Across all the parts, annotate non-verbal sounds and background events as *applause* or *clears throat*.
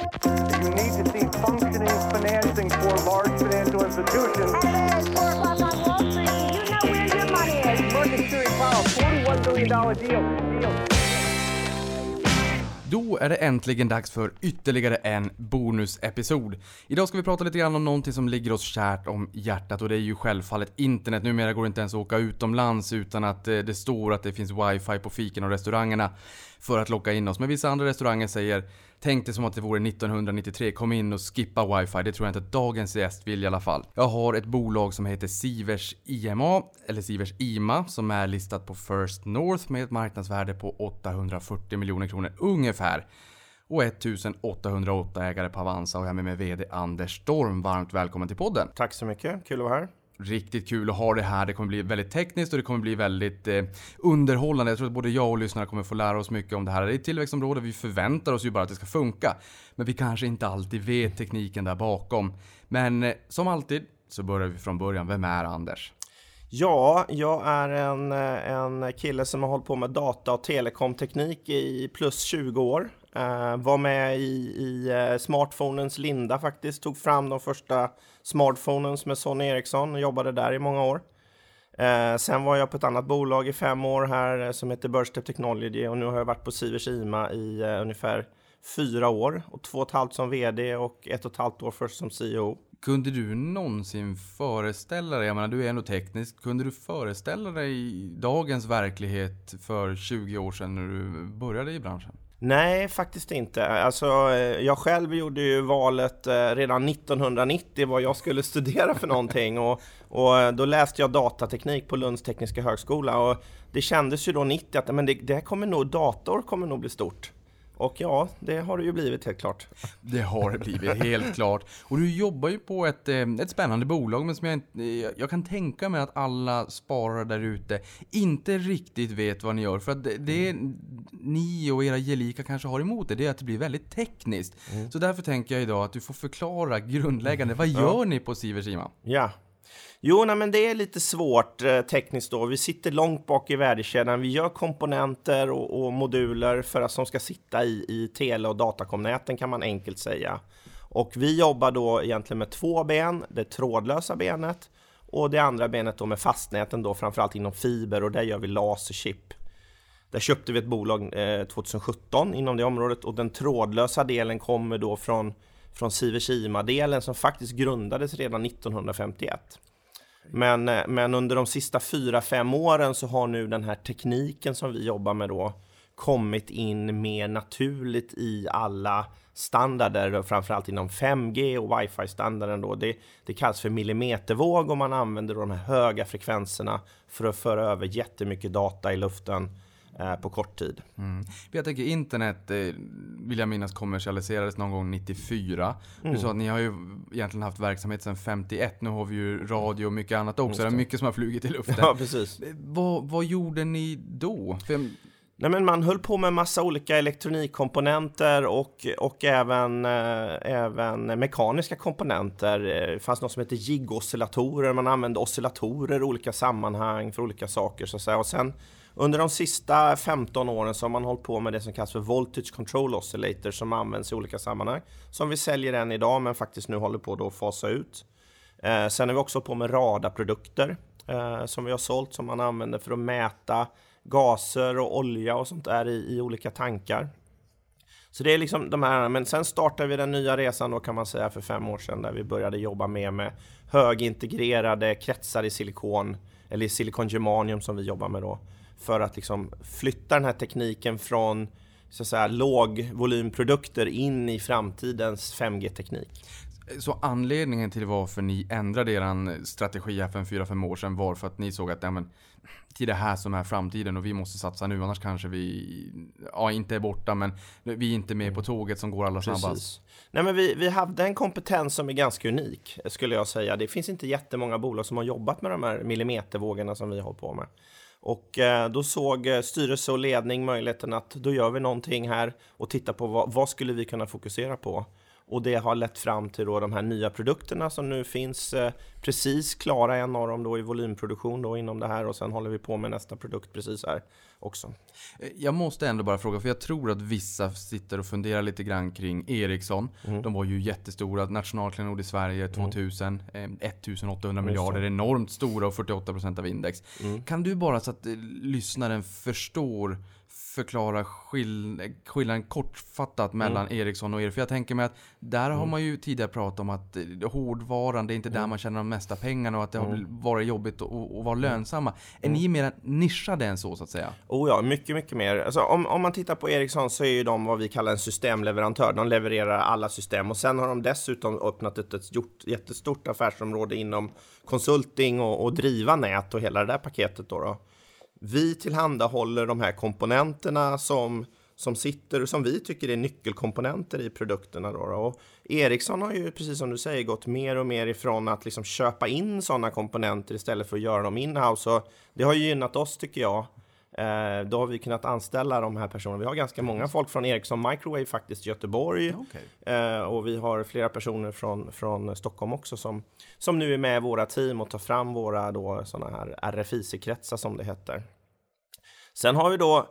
You need to see functioning financing for large financial institutions. Hello, it's 4 o'clock on Wall Street. You know where your money is. Market Security Powell, $41 billion deal. deal. Då är det äntligen dags för ytterligare en bonusepisod. Idag ska vi prata lite grann om någonting som ligger oss kärt om hjärtat och det är ju självfallet internet. Numera går det inte ens att åka utomlands utan att eh, det står att det finns wifi på fiken och restaurangerna för att locka in oss. Men vissa andra restauranger säger Tänk det som att det vore 1993, kom in och skippa wifi. Det tror jag inte att dagens gäst vill i alla fall. Jag har ett bolag som heter Sivers IMA, eller Sivers IMA, som är listat på First North med ett marknadsvärde på 840 miljoner kronor ungefär. Och 1808 ägare på Avanza och jag är med mig VD Anders Storm. Varmt välkommen till podden. Tack så mycket, kul att vara här. Riktigt kul att ha det här. Det kommer bli väldigt tekniskt och det kommer bli väldigt eh, underhållande. Jag tror att både jag och lyssnarna kommer få lära oss mycket om det här. Det är ett tillväxtområde, vi förväntar oss ju bara att det ska funka. Men vi kanske inte alltid vet tekniken där bakom. Men eh, som alltid så börjar vi från början. Vem är Anders? Ja, jag är en, eh, en kille som har hållit på med data och telekomteknik i plus 20 år. Uh, var med i, i eh, smartphonens linda faktiskt, tog fram de första smartphones med Sony Ericsson och jobbade där i många år. Eh, sen var jag på ett annat bolag i fem år här eh, som heter Burstep Technology och nu har jag varit på Sivers IMA i eh, ungefär fyra år och två och ett halvt som VD och ett och ett halvt år först som CEO. Kunde du någonsin föreställa dig, jag menar du är ändå teknisk, kunde du föreställa dig dagens verklighet för 20 år sedan när du började i branschen? Nej, faktiskt inte. Alltså, eh, jag själv gjorde ju valet eh, redan 1990 vad jag skulle *laughs* studera för någonting och, och eh, då läste jag datateknik på Lunds tekniska högskola och det kändes ju då 90 att men det, det kommer nog, dator kommer nog bli stort. Och ja, det har det ju blivit helt klart. *laughs* Det har det blivit helt klart. Och du jobbar ju på ett, eh, ett spännande bolag, men som jag, jag kan tänka mig att alla sparare där ute inte riktigt vet vad ni gör. För att det, det ni och era gelika kanske har emot det, det är att det blir väldigt tekniskt. Mm. Så därför tänker jag idag att du får förklara grundläggande. Vad gör ja. ni på Siversima? Ja, Jo, nej, men det är lite svårt eh, tekniskt då. Vi sitter långt bak i värdekedjan. Vi gör komponenter och, och moduler för att som ska sitta i, i tele och datakomnäten kan man enkelt säga. Och vi jobbar då egentligen med två ben, det trådlösa benet och det andra benet då med fastnäten då framförallt inom fiber och där gör vi laserchip. Där köpte vi ett bolag eh, 2017 inom det området och den trådlösa delen kommer då från från Sivers-IMA-delen som faktiskt grundades redan 1951. Men, eh, men under de sista fyra fem åren så har nu den här tekniken som vi jobbar med då kommit in mer naturligt i alla standarder, framförallt inom 5G och wifi-standarden. Då. Det, det kallas för millimetervåg och man använder de här höga frekvenserna för att föra över jättemycket data i luften på kort tid. Mm. Jag tänker internet, eh, vill jag minnas kommersialiserades någon gång 94. Mm. Du sa att ni har ju egentligen haft verksamhet sedan 51. Nu har vi ju radio och mycket annat också. Det är mycket som har flugit i *laughs* luften. Ja, precis. Eh, vad, vad gjorde ni då? För Nej, men man höll på med massa olika elektronikkomponenter och, och även, eh, även mekaniska komponenter. Det fanns något som heter jig-oscillatorer. Man använde oscillatorer i olika sammanhang för olika saker. Så att säga. Och sen under de sista 15 åren så har man hållit på med det som kallas för Voltage Control Oscillator som används i olika sammanhang. Som vi säljer än idag men faktiskt nu håller på att fasa ut. Eh, sen har vi också på med radarprodukter eh, som vi har sålt som man använder för att mäta gaser och olja och sånt där i, i olika tankar. Så det är liksom de här, men sen startade vi den nya resan då kan man säga för fem år sedan där vi började jobba mer med högintegrerade kretsar i silikon eller i silikongermanium som vi jobbar med då för att liksom flytta den här tekniken från så att säga, lågvolymprodukter in i framtidens 5G-teknik. Så anledningen till varför ni ändrade er strategi för 4-5 år sedan var för att ni såg att ja, men, till det här som är framtiden och vi måste satsa nu annars kanske vi, ja inte är borta men vi är inte med på tåget som går allra snabbast. Nej men vi, vi hade en kompetens som är ganska unik skulle jag säga. Det finns inte jättemånga bolag som har jobbat med de här millimetervågorna som vi har på med. Och eh, då såg eh, styrelse och ledning möjligheten att då gör vi någonting här och tittar på vad, vad skulle vi kunna fokusera på. Och det har lett fram till då de här nya produkterna som nu finns eh, precis klara, en av dem då i volymproduktion då inom det här och sen håller vi på med nästa produkt precis här också. Eh, jag måste ändå bara fråga, för jag tror att vissa sitter och funderar lite grann kring Ericsson. Mm. De var ju jättestora, nationalklenod i Sverige 2000, eh, 1800 miljarder, enormt stora och 48% av index. Mm. Kan du bara så att eh, lyssnaren förstår förklara skill skillnaden kortfattat mellan Mm. Ericsson och er? För jag tänker mig att där har man ju tidigare pratat om att hårdvaran, det är inte där Mm. man tjänar de mesta pengarna och att det har varit jobbigt att, att vara lönsamma. Är ni mer nischade än så, så att säga? Oh ja, mycket, mycket mer. Alltså, om, om man tittar på Ericsson så är ju de vad vi kallar en systemleverantör. De levererar alla system och sen har de dessutom öppnat ett, ett stort, jättestort affärsområde inom konsulting och, och driva nät och hela det där paketet. Då, då. Vi tillhandahåller de här komponenterna som, som sitter som vi tycker är nyckelkomponenter i produkterna. Då, då. Och Ericsson har ju, precis som du säger, gått mer och mer ifrån att liksom köpa in sådana komponenter istället för att göra dem in-house. Och det har ju gynnat oss tycker jag. Eh, då har vi kunnat anställa de här personerna. Vi har ganska många folk från Ericsson Microwave faktiskt Göteborg. Okej. Eh, och vi har flera personer från, från Stockholm också som, som nu är med i våra team och tar fram våra då, såna här RFIC-kretsar som det heter. Sen har vi då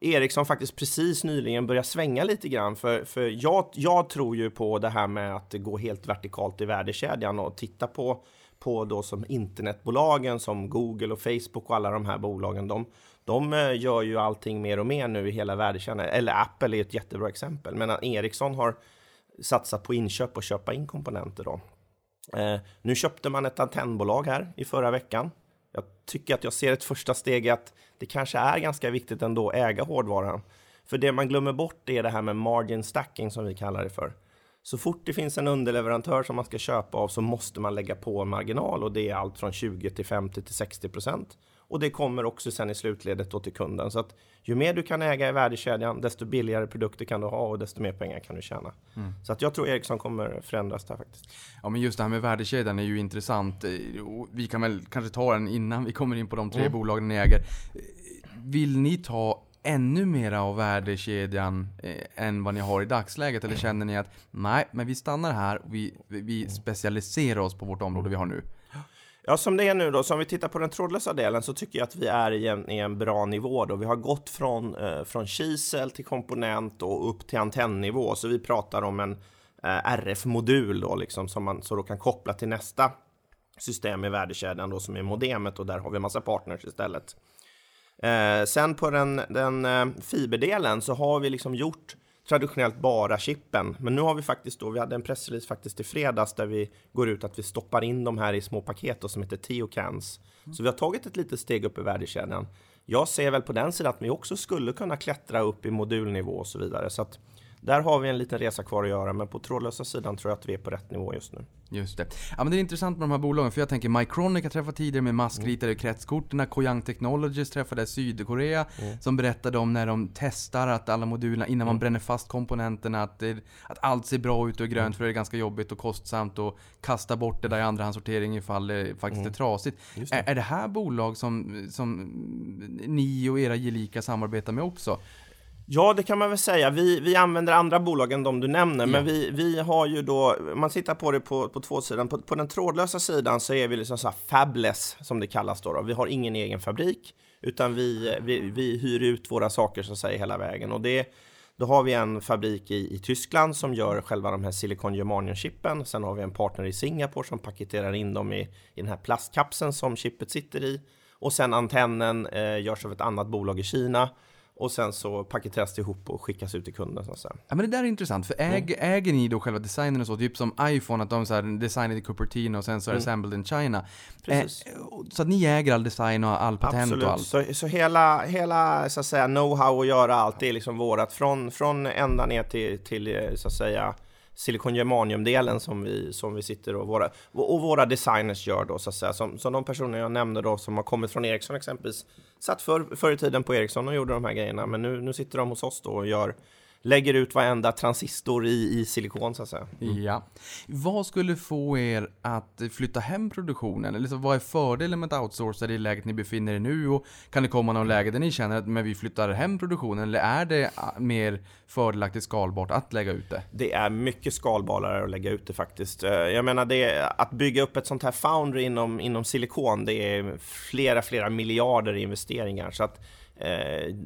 Ericsson faktiskt precis nyligen börjat svänga lite grann för, för jag, jag tror ju på det här med att gå helt vertikalt i värdekedjan och titta på, på då som internetbolagen som Google och Facebook och alla de här bolagen. De, de eh, gör ju allting mer och mer nu i hela värdekedjan. Eller Apple är ett jättebra exempel. Men Ericsson har satsat på inköp och köpa in komponenter då. Eh, nu köpte man ett antennbolag här i förra veckan. Jag tycker att jag ser ett första steg att det kanske är ganska viktigt ändå att äga hårdvaran. För det man glömmer bort är det här med margin stacking som vi kallar det för. Så fort det finns en underleverantör som man ska köpa av så måste man lägga på en marginal och det är allt från 20 till 50 till 60 procent. Och det kommer också sen i slutledet då till kunden. Så att ju mer du kan äga i värdekedjan, desto billigare produkter kan du ha och desto mer pengar kan du tjäna. Så att jag tror Ericsson kommer förändras där faktiskt. Ja men just det här med värdekedjan är ju intressant. Eh, Vi kan väl kanske ta den innan vi kommer in på de tre bolagen ni äger. Eh, Vill ni ta ännu mera av värdekedjan eh, än vad ni har i dagsläget? Eller känner ni att nej, men vi stannar här och vi- vi specialiserar oss på vårt område vi har nu? Ja, som det är nu då, så om vi tittar på den trådlösa delen så tycker jag att vi är i en, i en bra nivå då. Vi har gått från, eh, från kisel till komponent och upp till antennnivå, så vi pratar om en eh, RF-modul då liksom som man så då kan koppla till nästa system i värdekedjan då som är modemet och där har vi massa partners istället. Eh, sen på den, den eh, fiberdelen så har vi liksom gjort traditionellt bara chippen. Men nu har vi faktiskt då, vi hade en pressrelease faktiskt i fredags där vi går ut att vi stoppar in de här i små paket då, som heter Teocans. Så vi har tagit ett litet steg upp i värdekedjan. Jag ser väl på den sidan att vi också skulle kunna klättra upp i modulnivå och så vidare. Så att där har vi en liten resa kvar att göra, men på trådlösa sidan tror jag att vi är på rätt nivå just nu. Just det. Ja men det är intressant med de här bolagen för jag tänker Mycronic har träffat tidigare med maskritare i kretskorten. Koyang Technologies träffade Sydkorea som berättade om när de testar att alla modulerna innan man bränner fast komponenterna att, det, att allt ser bra ut och är grönt för det är ganska jobbigt och kostsamt och kasta bort det där i andrahandssortering ifall det faktiskt är trasigt. Just det. Är, är det här bolag som, som ni och era gelika samarbetar med också? Ja, det kan man väl säga. Vi, vi använder andra bolag än de du nämner, men Ja. vi, vi har ju då, man tittar på det på, på två sidan. På, på den trådlösa sidan så är vi liksom så här fabless, som det kallas då, då. Vi har ingen egen fabrik, utan vi, vi, vi hyr ut våra saker så att säga hela vägen. Och det, då har vi en fabrik i, i Tyskland som gör själva de här silikon germanium-chippen. Sen har vi en partner i Singapore som paketerar in dem i, i den här plastkapseln som chippet sitter i. Och sen antennen eh, görs av ett annat bolag i Kina. Och sen så paketeras det ihop och skickas ut till kunden så. Ja men det där är intressant, för äg, äger ni då själva designen och så? Typ som iPhone, att de så här designade i Cupertino och sen så är det assembled in China. Precis. Eh, så att ni äger all design och all patent Absolut. och allt? Så, så hela, hela så att säga, know-how att göra allt, det är liksom vårat. Från, från ända ner till, till eh, så att säga silikon germanium-delen som vi, som vi sitter och våra, och våra designers gör då så att säga. Som, som de personer jag nämnde då som har kommit från Ericsson exempelvis. Satt för, förr i tiden på Ericsson och gjorde de här grejerna men nu, nu sitter de hos oss då och gör lägger ut varenda transistor i, i silikon så att säga. Ja. Vad skulle få er att flytta hem produktionen? Eller så, vad är fördelen med att outsourca det i läget ni befinner er nu? Och kan det komma någon läge där ni känner att men vi flyttar hem produktionen? Eller är det ah, mer fördelaktigt skalbart att lägga ut det? Det är mycket skalbarare att lägga ut det faktiskt. Eh, Jag menar, det, att bygga upp ett sånt här foundry inom, inom silikon, det är flera, flera miljarder i investeringar. Så att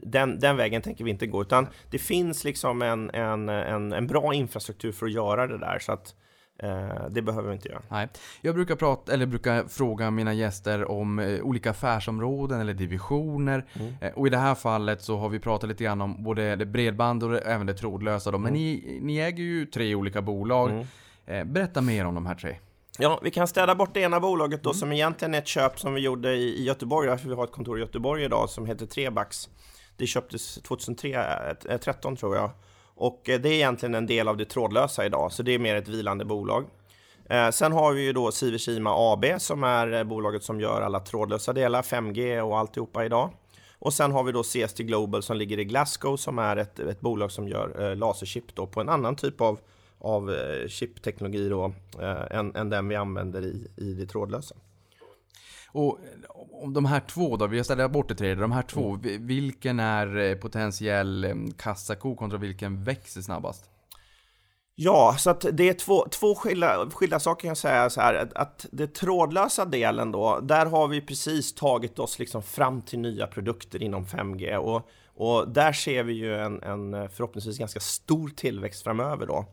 den, den vägen tänker vi inte gå, utan det finns liksom en, en, en, en bra infrastruktur för att göra det där. Så att eh, det behöver vi inte göra. Nej. Jag brukar, prata, eller brukar fråga mina gäster om eh, olika affärsområden eller divisioner. Eh, och i det här fallet så har vi pratat lite grann om både det bredband och även det trådlösa. Då. Men ni, ni äger ju tre olika bolag. Eh, berätta mer om de här tre. Ja, vi kan städa bort det ena bolaget då som egentligen är ett köp som vi gjorde i, i Göteborg, därför vi har ett kontor i Göteborg idag som heter Trebax. Det köptes 2013 tror jag. Och eh, det är egentligen en del av det trådlösa idag, så det är mer ett vilande bolag. Eh, sen har vi ju då Sivershima AB som är eh, bolaget som gör alla trådlösa delar, 5G och alltihopa idag. Och sen har vi då CST Global som ligger i Glasgow som är ett, ett bolag som gör eh, laserchip då på en annan typ av, av eh, chipteknologi då eh, än, än den vi använder i, i det trådlösa. Och om de här två då, vi har ställt bort det tredje, de här två, Mm. vi- vilken är eh, potentiell eh, kassako kontra vilken växer snabbast? Ja, så att det är två, två skilda, skilda saker jag säga så här. Att, att det trådlösa delen då, där har vi precis tagit oss liksom fram till nya produkter inom 5G och, och där ser vi ju en, en förhoppningsvis ganska stor tillväxt framöver då.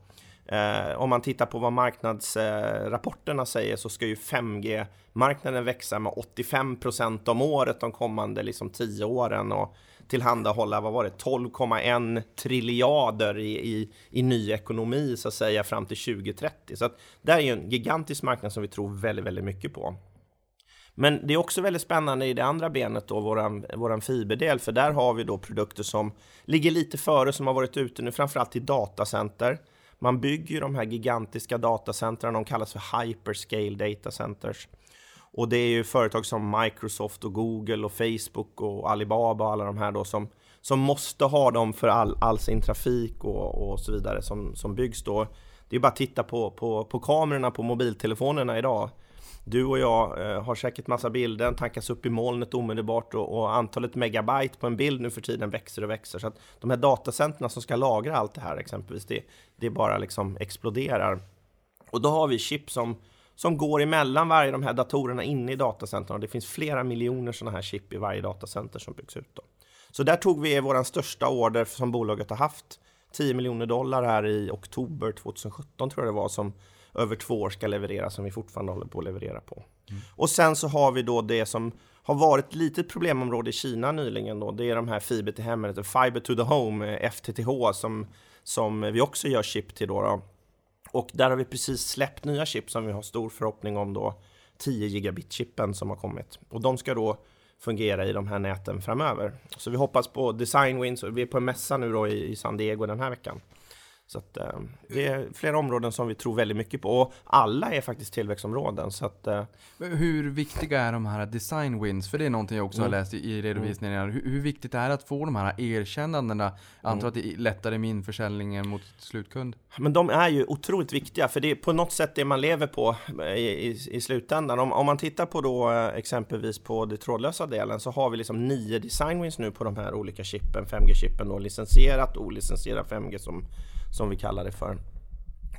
Eh, om man tittar på vad marknadsrapporterna säger så ska ju 5G-marknaden växa med 85% om året de kommande liksom 10 åren och tillhandahålla, vad var det, 12,1 triljarder i, i, i ny ekonomi så att säga fram till 2030. Så att det är ju en gigantisk marknad som vi tror väldigt, väldigt mycket på. Men det är också väldigt spännande i det andra benet då, våran, våran fiberdel, för där har vi då produkter som ligger lite före, som har varit ute nu, framförallt i datacenter. Man bygger ju de här gigantiska datacentren, de kallas för hyperscale data centers. Och det är ju företag som Microsoft och Google och Facebook och Alibaba och alla de här då som, som måste ha dem för all, all sin trafik och, och så vidare som, som byggs då. Det är bara att titta på, på, på kamerorna på mobiltelefonerna idag. Du och jag eh, har säkert massa bilder, den tankas upp i molnet omedelbart och, och antalet megabyte på en bild nu för tiden växer och växer. Så att de här datacenterna som ska lagra allt det här exempelvis, det, det bara liksom exploderar. Och då har vi chip som, som går emellan varje de här datorerna inne i datacentren. Och det finns flera miljoner sådana här chip i varje datacenter som byggs ut. Då. Så där tog vi vår största order som bolaget har haft. 10 miljoner dollar här i oktober 2017 tror jag det var som över två år ska levereras som vi fortfarande håller på att leverera på. Och sen så har vi då det som har varit ett litet problemområde i Kina nyligen då. Det är de här fiber till hemmet, Fiber to the Home, eh, FTTH som, som vi också gör chip till då. då. Och där har vi precis släppt nya chip som vi har stor förhoppning om då 10 gigabit-chippen som har kommit. Och de ska då fungera i de här näten framöver. Så vi hoppas på design wins vi är på en mässa nu då i San Diego den här veckan. Så att, eh, det är flera områden som vi tror väldigt mycket på och alla är faktiskt tillväxtområden. Så att, eh, Hur viktiga är de här design wins? För det är någonting jag också Mm. har läst i, redovisningen. Hur, hur viktigt är det att få de här erkännandena? Jag antar att det är lättare med införsäljningen mot slutkund. Men de är ju otroligt viktiga, för det är på något sätt det man lever på i, i, i slutändan. Om, om man tittar på då eh, exempelvis på den trådlösa delen så har vi liksom nio design wins nu på de här olika chippen, 5G-chippen då, licensierat och olicensierat 5G som, som vi kallar det för.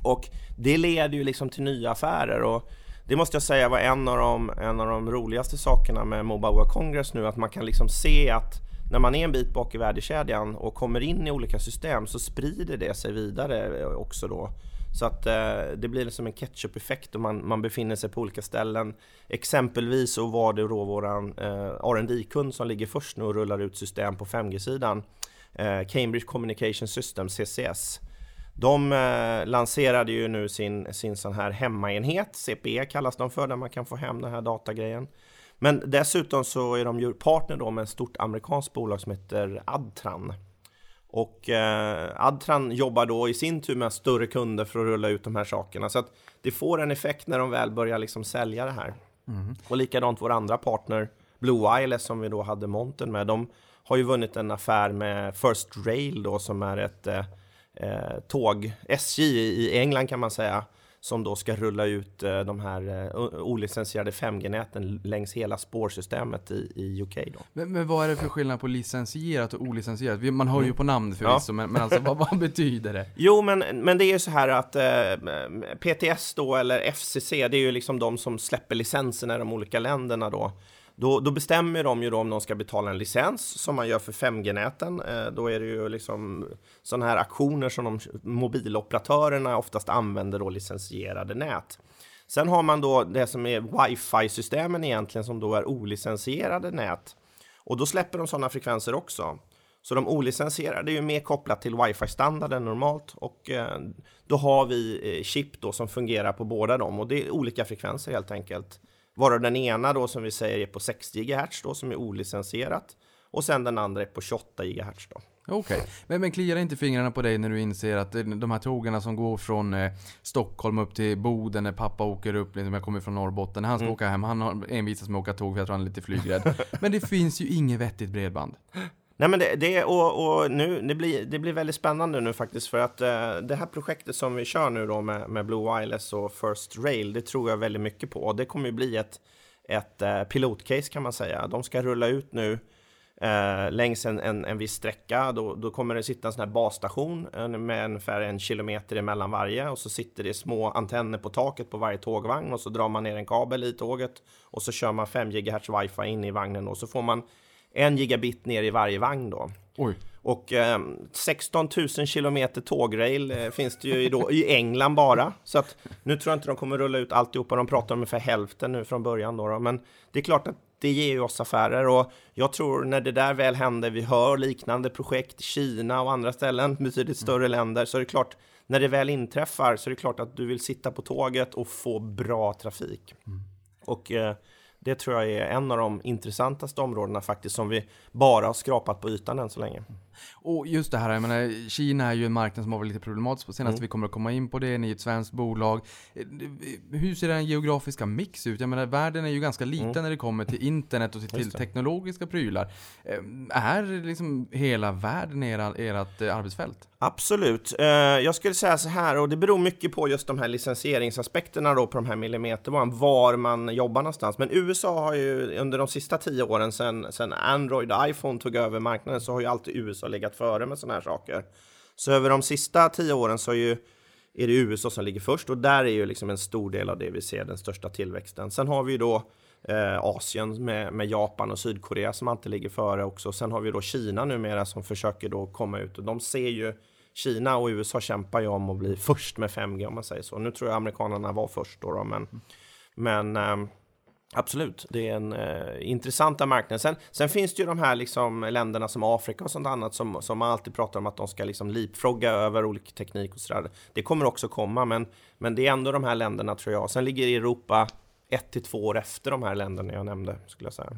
Och det leder ju liksom till nya affärer och det måste jag säga var en av de, en av de roligaste sakerna med Mobile World Congress nu, att man kan liksom se att när man är en bit bak i värdekedjan och kommer in i olika system så sprider det sig vidare eh, också då. Så att eh, det blir liksom en ketchup-effekt och man, man befinner sig på olika ställen. Exempelvis så var det då våran eh, rd kund som ligger först nu och rullar ut system på 5G-sidan. Eh, Cambridge Communication System, CCS. De eh, lanserade ju nu sin, sin sån här hemmaenhet, CPE kallas de för, där man kan få hem den här datagrejen. Men dessutom så är de ju partner då med ett stort amerikanskt bolag som heter Adtran. Och eh, Adtran jobbar då i sin tur med större kunder för att rulla ut de här sakerna. Så att det får en effekt när de väl börjar liksom sälja det här. Och likadant vår andra partner Blue Wireless som vi då hade monten med. De har ju vunnit en affär med First Rail då som är ett, eh, eh, tåg, SJ i England kan man säga, som då ska rulla ut eh, de här eh, olicensierade 5G-näten längs hela spårsystemet i, i UK. Då. Men, men, vad är det för skillnad på licensierat och olicensierat? Man hör ju mm. på namn förvisso, ja. men, men alltså vad, vad, betyder det? *laughs* Jo, men, men det är ju så här att eh, PTS då, eller FCC, det är ju liksom de som släpper licenserna i de olika länderna då. Då, då, bestämmer de ju då om de ska betala en licens som man gör för 5G-näten. Eh, då är det ju liksom sådana här aktioner som de mobiloperatörerna oftast använder då licensierade nät. Sen har man då det som är wifi-systemen egentligen som då är olicensierade nät. Och då släpper de sådana frekvenser också. Så de olicensierade är ju mer kopplat till wifi-standarden normalt och eh, då har vi eh, chip då som fungerar på båda dem och det är olika frekvenser helt enkelt. Varav den ena då som vi säger är på 60 GHz då som är olicensierat och sen den andra är på 28 GHz då. Okej, okay. men, men kliar inte fingrarna på dig när du inser att de här tågen som går från eh, Stockholm upp till Boden när pappa åker upp, liksom jag kommer från Norrbotten, när han ska mm. åka hem, han har envisas med att åka tåg för jag tror han är lite flygrädd. men det finns ju inget vettigt bredband. Nej, men det, det och, och, nu, det, blir, det blir väldigt spännande nu faktiskt för att eh, det här projektet som vi kör nu då med, med Blue Wireless och First Rail, det tror jag väldigt mycket på. Och det kommer ju bli ett, ett eh, pilotcase kan man säga. De ska rulla ut nu eh, längs en, en, en viss sträcka. Då, då kommer det sitta en sån här basstation med ungefär en kilometer emellan varje och så sitter det små antenner på taket på varje tågvagn och så drar man ner en kabel i tåget och så kör man 5 GHz wifi in i vagnen och så får man en gigabit ner i varje vagn då. Oj. Och eh, 16 000 kilometer tågrail eh, finns det ju då, i England bara. Så att nu tror jag inte de kommer rulla ut alltihopa. De pratar om ungefär hälften nu från början då, då. Men det är klart att det ger ju oss affärer och jag tror när det där väl händer, vi hör liknande projekt i Kina och andra ställen, betydligt större mm. länder, så är det klart, när det väl inträffar så är det klart att du vill sitta på tåget och få bra trafik. Mm. Och eh, det tror jag är en av de intressantaste områdena faktiskt som vi bara har skrapat på ytan än så länge. Och just det här, jag menar, Kina är ju en marknad som har varit lite problematisk på senaste. Mm. Vi kommer att komma in på det, ni är ett svenskt bolag. Hur ser den geografiska mix ut? Jag menar, världen är ju ganska liten mm. när det kommer till internet och till teknologiska prylar. Ehm, är liksom hela världen ert eh, arbetsfält? Absolut. Eh, jag skulle säga så här, och det beror mycket på just de här licensieringsaspekterna då på de här millimeterbanan, var man jobbar någonstans. Men USA har ju under de sista tio åren sedan, sedan Android och iPhone tog över marknaden så har ju alltid USA legat före med sådana här saker. Så över de sista tio åren så är, ju, är det USA som ligger först och där är ju liksom en stor del av det vi ser den största tillväxten. Sen har vi ju då eh, Asien med, med, Japan och Sydkorea som alltid ligger före också. Sen har vi då Kina numera som försöker då komma ut och de ser ju Kina och USA kämpar ju om att bli först med 5G om man säger så. Nu tror jag amerikanerna var först då, då men, men eh, Absolut, det är en eh, intressanta marknad. Sen, sen, finns det ju de här liksom, länderna som Afrika och sånt annat som, som man alltid pratar om att de ska liksom leapfrogga över olika teknik och sådär. Det kommer också komma, men, men det är ändå de här länderna tror jag. Sen ligger Europa ett till två år efter de här länderna jag nämnde, skulle jag säga.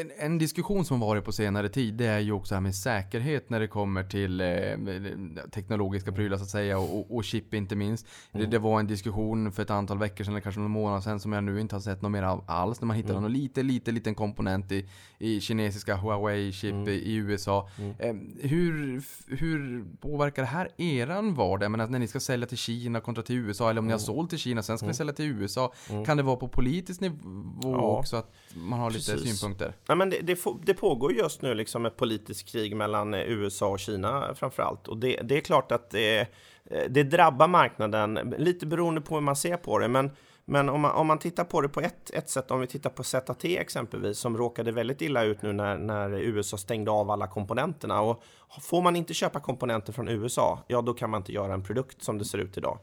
En, en, diskussion som varit på senare tid det är ju också här med säkerhet när det kommer till eh, teknologiska prylar så att säga och, och chip inte minst. Mm. Det, det, var en diskussion för ett antal veckor sedan eller kanske några månader sedan som jag nu inte har sett något mer av alls. När man hittade mm. någon lite, lite, liten komponent i, i kinesiska Huawei-chip mm. i, USA. Mm. Eh, hur, hur påverkar det här eran vardag? Men när ni ska sälja till Kina kontra till USA eller om ni har mm. sålt till Kina sen ska ni mm. sälja till USA. Kan det vara på politisk nivå ja. också att man har lite Precis. synpunkter? Ja, men det, det, det, pågår just nu liksom ett politiskt krig mellan eh, USA och Kina framför allt. Och det, det är klart att det, eh, det, drabbar marknaden, lite beroende på hur man ser på det. Men, men om, man, om man tittar på det på ett, ett sätt, om vi tittar på ZT exempelvis, som råkade väldigt illa ut nu när, när USA stängde av alla komponenterna. Och får man inte köpa komponenter från USA, ja då kan man inte göra en produkt som det ser ut idag.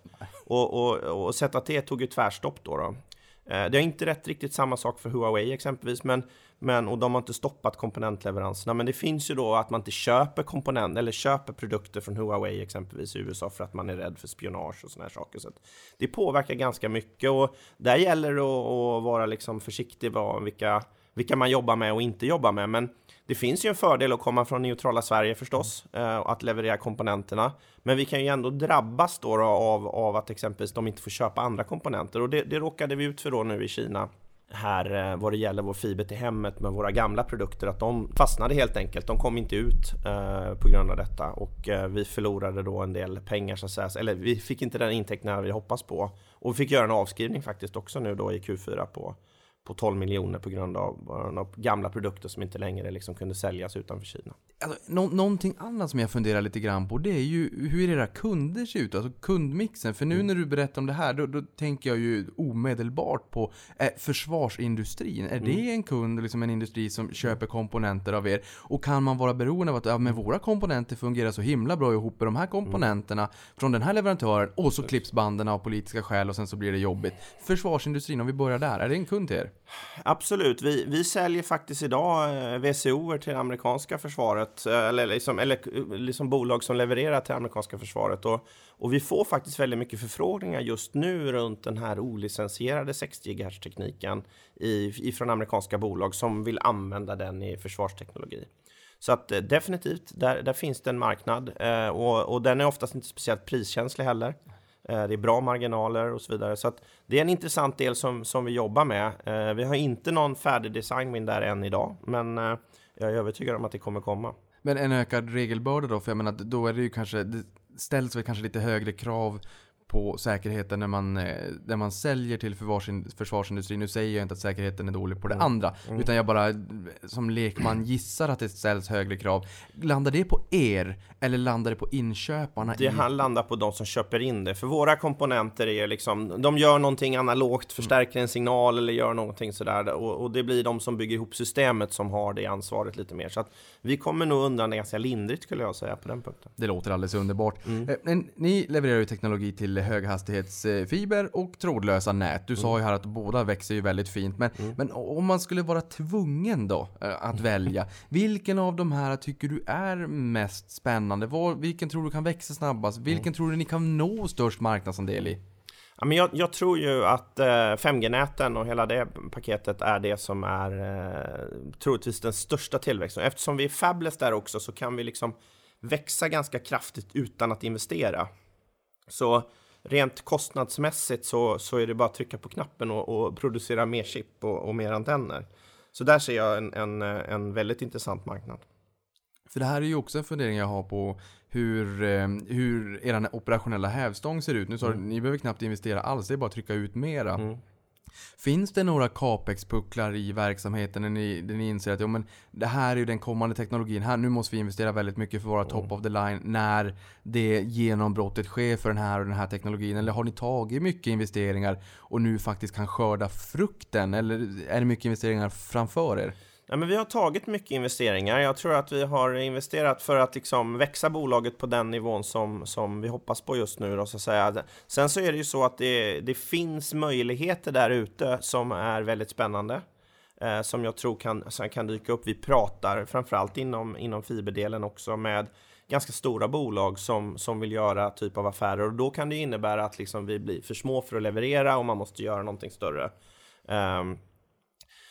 Och, och, och ZT tog ju tvärstopp då. då. Eh, det är inte rätt riktigt samma sak för Huawei exempelvis, men, men, och de har inte stoppat komponentleveranserna. Men det finns ju då att man inte köper komponent eller köper produkter från Huawei exempelvis i USA för att man är rädd för spionage och såna här saker. Så det påverkar ganska mycket och där gäller det att, att vara liksom försiktig med vilka, vilka man jobbar med och inte jobbar med. Men det finns ju en fördel att komma från neutrala Sverige förstås, och att leverera komponenterna. Men vi kan ju ändå drabbas då, då av, av att exempelvis de inte får köpa andra komponenter och det, det råkade vi ut för då nu i Kina här eh, vad det gäller vår fiber till hemmet med våra gamla produkter att de fastnade helt enkelt. De kom inte ut eh, på grund av detta och eh, vi förlorade då en del pengar så att säga. Eller vi fick inte den intäkten vi hoppas på och vi fick göra en avskrivning faktiskt också nu då i Q4 på på 12 miljoner på grund av, av gamla produkter som inte längre liksom kunde säljas utanför Kina. Alltså, nå någonting annat som jag funderar lite grann på det är ju hur era kunder ser ut, alltså kundmixen. För nu mm. när du berättar om det här, då, då tänker jag ju omedelbart på eh, försvarsindustrin. Är mm. det en kund, liksom en industri som köper komponenter av er? Och kan man vara beroende av att ja, men våra komponenter fungerar så himla bra ihop med de här komponenterna mm. från den här leverantören och så klipps banden av politiska skäl och sen så blir det jobbigt. Försvarsindustrin, om vi börjar där, är det en kund till er? Absolut. Vi, vi säljer faktiskt idag eh, VCO till det amerikanska försvaret, försvaret eh, eller liksom, eller eh, liksom bolag som levererar till amerikanska försvaret. Och, och vi får faktiskt väldigt mycket förfrågningar just nu runt den här olicensierade 60 GHz-tekniken ifrån amerikanska bolag som vill använda den i försvarsteknologi. Så att eh, definitivt, där, där finns det en marknad och, och den är oftast inte speciellt priskänslig heller. Eh, det är bra marginaler och så vidare. Så det är en intressant del som, som vi jobbar med. Eh, vi har inte någon färdig design där än idag, men eh, jag är övertygad om att det kommer komma. Men en ökad regelbörda då? För jag menar, då är det ju kanske, det ställs väl kanske lite högre krav på säkerheten när man, eh, när man säljer till försvarsindustrin. Nu säger jag inte att säkerheten är dålig på det mm. andra. Mm. Utan jag bara som lekman gissar att det ställs högre krav. Landar det på er? Eller landar det på inköparna? Det i... landar på de som köper in det. För våra komponenter är liksom, de gör någonting analogt, förstärker en signal eller gör någonting sådär. Och, och det blir de som bygger ihop systemet som har det ansvaret lite mer. Så att vi kommer nog undan ganska lindrigt skulle jag säga på den punkten. Det låter alldeles underbart. Mm. Eh, ni levererar ju teknologi till höghastighetsfiber och trådlösa nät. Du mm. sa ju här att båda växer ju väldigt fint. Men, mm. men om man skulle vara tvungen då eh, att välja. *laughs* Vilken av de här tycker du är mest spännande? Var, vilken tror du kan växa snabbast? Vilken mm. tror du ni kan nå störst marknadsandel i? Ja, men jag, jag, tror ju att eh, 5G-näten och hela det paketet är det som är eh, troligtvis den största tillväxten. Eftersom vi är fabless där också så kan vi liksom växa ganska kraftigt utan att investera. Så rent kostnadsmässigt så, så är det bara att trycka på knappen och, och producera mer chip och, och, mer antenner. Så där ser jag en, en, en väldigt intressant marknad. För det här är ju också en fundering jag har på hur, eh, hur er operationella hävstång ser ut. Nu sa mm. ni behöver knappt investera alls, det är bara att trycka ut mera. Mm. Finns det några capex-pucklar i verksamheten när ni, där ni inser att ja, men det här är den kommande teknologin, här, nu måste vi investera väldigt mycket för våra mm. top of the line när det genombrottet sker för den här och den här teknologin? Eller har ni tagit mycket investeringar och nu faktiskt kan skörda frukten? Eller är det mycket investeringar framför er? Ja, men vi har tagit mycket investeringar. Jag tror att vi har investerat för att liksom växa bolaget på den nivån som, som vi hoppas på just nu. Då, så att säga. Sen så är det ju så att det, det finns möjligheter där ute som är väldigt spännande. Eh, som jag tror kan, kan dyka upp. Vi pratar framförallt inom, inom fiberdelen också med ganska stora bolag som, som vill göra typ av affärer och då kan det innebära att liksom vi blir för små för att leverera och man måste göra någonting större. Um,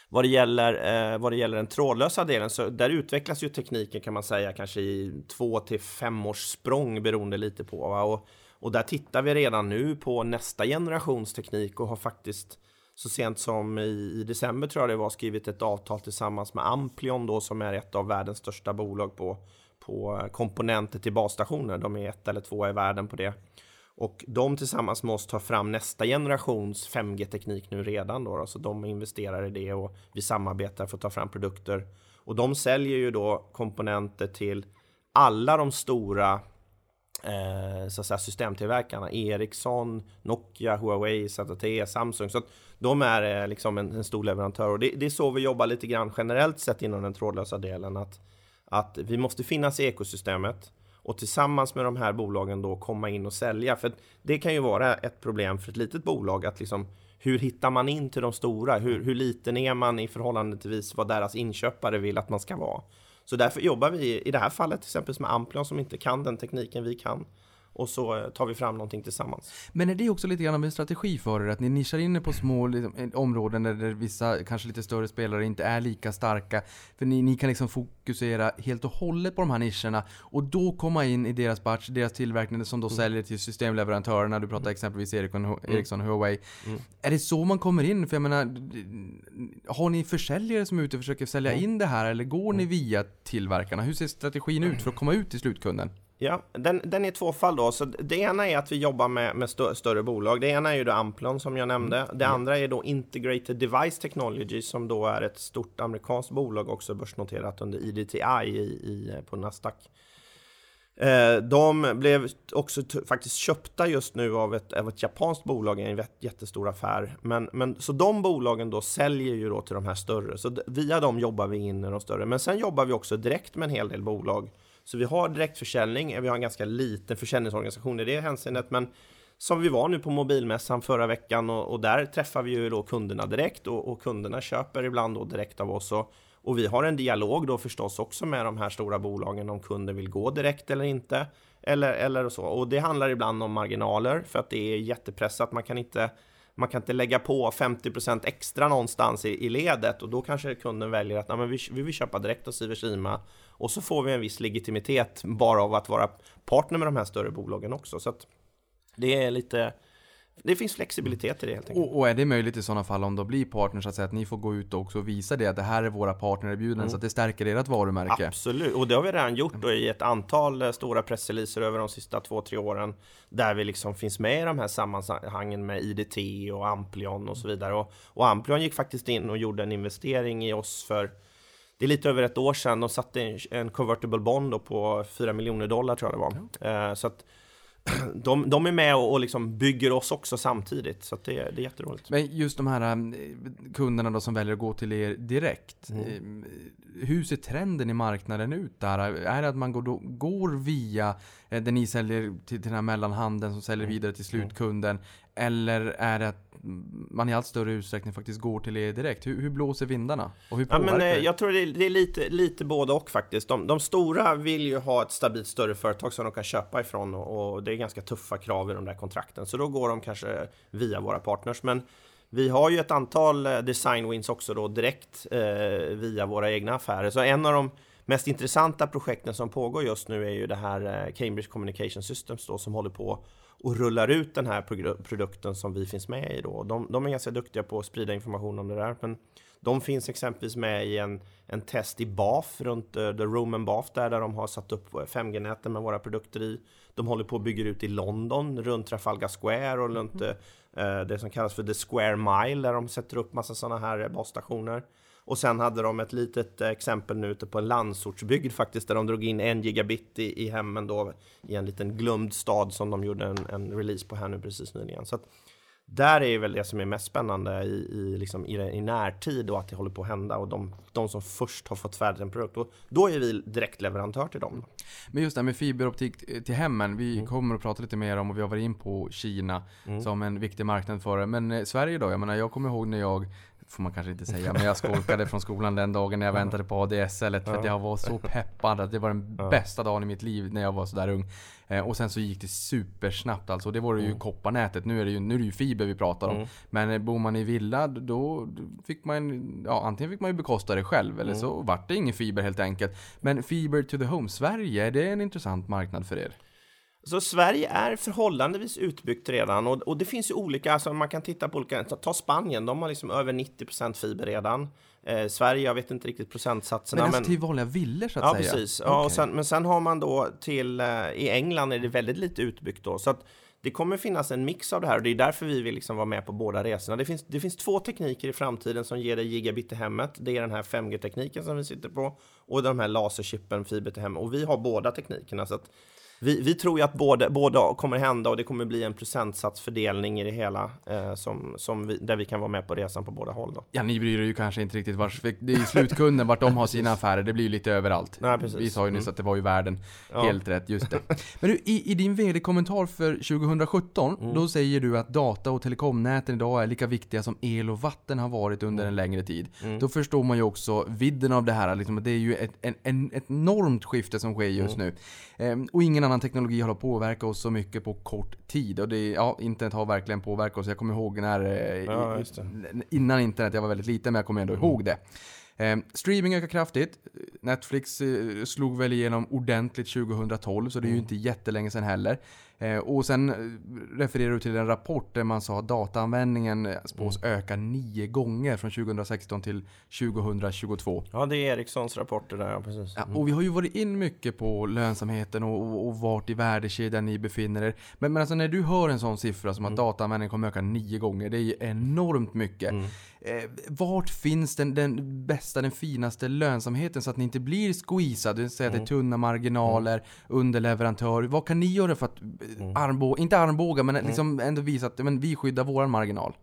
vad det gäller, eh, vad det gäller den trådlösa delen så där utvecklas ju tekniken kan man säga kanske i två till fem års språng beroende lite på. Och, och där tittar vi redan nu på nästa generations teknik och har faktiskt så sent som i, i, december tror jag det var skrivit ett avtal tillsammans med Amplion då som är ett av världens största bolag på, på komponenter till basstationer. De är ett eller två i världen på det. Och de tillsammans med oss tar fram nästa generations 5G-teknik nu redan då, så de investerar i det och vi samarbetar för att ta fram produkter. Och de säljer ju då komponenter till alla de stora eh, så att säga, systemtillverkarna. Ericsson, Nokia, Huawei, ZTE, Samsung. Så att de är eh, liksom en, en, stor leverantör och det, det är så vi jobbar lite grann generellt sett inom den trådlösa delen. Att, att vi måste finnas i ekosystemet och tillsammans med de här bolagen då komma in och sälja. För det kan ju vara ett problem för ett litet bolag att liksom hur hittar man in till de stora? Hur, hur liten är man i förhållande till vad deras inköpare vill att man ska vara? Så därför jobbar vi i det här fallet till exempel med Amplion som inte kan den tekniken vi kan och så eh, tar vi fram någonting tillsammans. Men är det också lite grann av en strategi för er? Att ni nischar in er på små liksom, områden där vissa, kanske lite större spelare inte är lika starka. För ni, ni kan liksom fokusera helt och hållet på de här nischerna och då komma in i deras batch, deras tillverkning som då säljer till systemleverantörerna. Du pratar exempelvis Ericsson, Ericsson Huawei. Är det så man kommer in? För jag menar, har ni försäljare som är ute och försöker sälja in det här eller går ni via tillverkarna? Hur ser strategin ut för att komma ut till slutkunden? Ja, den, den är två fall då. Så det ena är att vi jobbar med, med stö, större bolag. Det ena är ju då Amplon som jag nämnde. Det andra är då Integrated Device Technology som då är ett stort amerikanskt bolag också börsnoterat under IDTI i, i, på Nasdaq. Eh, de blev också faktiskt köpta just nu av ett, av ett japanskt bolag i en jättestor affär. Men, men, så de bolagen då säljer ju då till de här större. Så via dem jobbar vi in i de större. Men sen jobbar vi också direkt med en hel del bolag. Så vi har direktförsäljning. Vi har en ganska liten försäljningsorganisation i det hänseendet. Men som vi var nu på mobilmässan förra veckan och, och där träffar vi ju då kunderna direkt och, och kunderna köper ibland då direkt av oss. Och, och vi har en dialog då förstås också med de här stora bolagen om kunden vill gå direkt eller inte. Eller, eller så. Och det handlar ibland om marginaler för att det är jättepressat. Man kan inte, man kan inte lägga på 50% extra någonstans i, i ledet och då kanske kunden väljer att Nej, men vi, vi vill köpa direkt hos Iversima och så får vi en viss legitimitet bara av att vara partner med de här större bolagen också. Så det är lite det finns flexibilitet i det helt enkelt. Och, och är det möjligt i sådana fall om de blir partners att säga att ni får gå ut och också visa det att det här är våra partnererbjudanden så att det stärker ert varumärke? Absolut, och det har vi redan gjort då i ett antal eh, stora pressreleaser över de sista två, tre åren där vi liksom finns med i de här sammanhangen med IDT och Amplion och så vidare. Och, och Amplion gick faktiskt in och gjorde en investering i oss för det är lite över ett år sedan. De satte en, en convertible bond på 4 miljoner dollar tror jag det var. Eh, så att *clears throat* de, de är med och, och liksom bygger oss också samtidigt. Så det, det är jätteroligt. Men just de här um, kunderna då som väljer att gå till er direkt. Mm. eh, Hur ser trenden i marknaden ut där? Är det att man går, då, går via eh, där ni säljer till, till den här mellanhanden som säljer Mm. vidare till slutkunden? Eller är det att man i allt större utsträckning faktiskt går till er direkt? Hur, hur blåser vindarna? Och hur Ja, men, eh, det? jag tror det är, det är lite, lite både och faktiskt. De, de stora vill ju ha ett stabilt större företag som de kan köpa ifrån och, och det är ganska tuffa krav i de där kontrakten. Så då går de kanske via våra partners. Men vi har ju ett antal eh, design wins också då direkt eh, via våra egna affärer. Så en av de mest intressanta projekten som pågår just nu är ju det här eh, Cambridge Communication Systems då som håller på och rullar ut den här produkten som vi finns med i då. De, de är ganska duktiga på att sprida information om det där. Men de finns exempelvis med i en, en test i BAF runt uh, The Roman BAF där, där de har satt upp 5G-näten med våra produkter i. De håller på att bygga ut i London runt Trafalgar Square och runt uh, det som kallas för The Square Mile där de sätter upp massa sådana här eh, basstationer. Och sen hade de ett litet exempel nu ute på en landsortsbygd faktiskt där de drog in en gigabit i, i hemmen då i en liten glömd stad som de gjorde en, en release på här nu precis nyligen. Så att där är väl det som är mest spännande i, i, liksom, i, i närtid och att det håller på att hända och de, de som först har fått färdigt en produkt. Och då är vi direktleverantör till dem. Men just det här med fiberoptik till hemmen. Vi Mm. kommer att prata lite mer om och vi har varit in på Kina som en viktig marknad för det. Men eh, Sverige då? Jag menar jag kommer ihåg när jag får man kanske inte säga, *laughs* men jag skolkade från skolan den dagen när jag väntade på ADSL för att jag var så peppad att det var den bästa dagen i mitt liv när jag var sådär ung. Eh, och sen så gick det supersnabbt alltså. Det var det ju Mm. kopparnätet. Nu är det ju, nu är det ju fiber vi pratar om. Men eh, bor man i villa då fick man, ja antingen fick man ju bekosta det själv eller Mm. så vart det ingen fiber helt enkelt. Men fiber to the home, Sverige, är det en intressant marknad för er? Så Sverige är förhållandevis utbyggt redan och, och det finns ju olika, alltså man kan titta på olika, ta, Spanien, de har liksom över 90% fiber redan. Eh, Sverige, jag vet inte riktigt procentsatserna. Men alltså till vanliga villor så att Ja, säga? precis. Ja, sen, men sen har man då till, eh, i England är det väldigt lite utbyggt då. Så att det kommer finnas en mix av det här och det är därför vi vill liksom vara med på båda resorna. Det finns, det finns två tekniker i framtiden som ger dig gigabit i hemmet. Det är den här 5G-tekniken som vi sitter på och de här laserchippen fiber till hemmet. Och vi har båda teknikerna. Så att vi, vi tror ju att båda, båda kommer hända och det kommer bli en procentsatsfördelning i det hela eh, som, som vi, där vi kan vara med på resan på båda håll. Då. Ja, ni bryr er ju kanske inte riktigt vars, det är ju slutkunden vart de har sina affärer, det blir ju lite överallt. Nej, precis. Vi sa ju nyss Mm. att det var ju världen. Ja. Helt rätt, just det. Men du, i, i din vd-kommentar för 2017, Mm. då säger du att data och telekomnäten idag är lika viktiga som el och vatten har varit under Mm. en längre tid. Då förstår man ju också vidden av det här, liksom, det är ju ett, en, en, ett enormt skifte som sker just Mm. nu. Ehm, och ingen annan teknologi har påverkat oss så mycket på kort tid. Och det, ja, internet har verkligen påverkat oss. Jag kommer ihåg när, eh, Ja, innan internet, jag var väldigt liten men jag kommer ändå ihåg det. Eh, streaming ökar kraftigt. Netflix eh, slog väl igenom ordentligt 2012 så det är ju inte jättelänge sedan heller. Eh, och sen eh, refererar du till en rapport där man sa att dataanvändningen eh, spås öka nio gånger från 2016 till 2022. Ja, det är Ericssons rapporter där, ja precis. Ja, och vi har ju varit in mycket på lönsamheten och, och, och vart i värdekedjan ni befinner er. Men, men alltså när du hör en sån siffra som att dataanvändningen kommer öka nio gånger, det är ju enormt mycket. Eh, vart finns den, den bästa, den finaste lönsamheten så att ni inte blir squeezade? Det säger att det är tunna marginaler, underleverantör. Vad kan ni göra för att mm. armbåga, inte armbåga, men liksom ändå visa att men, vi skyddar våran marginal?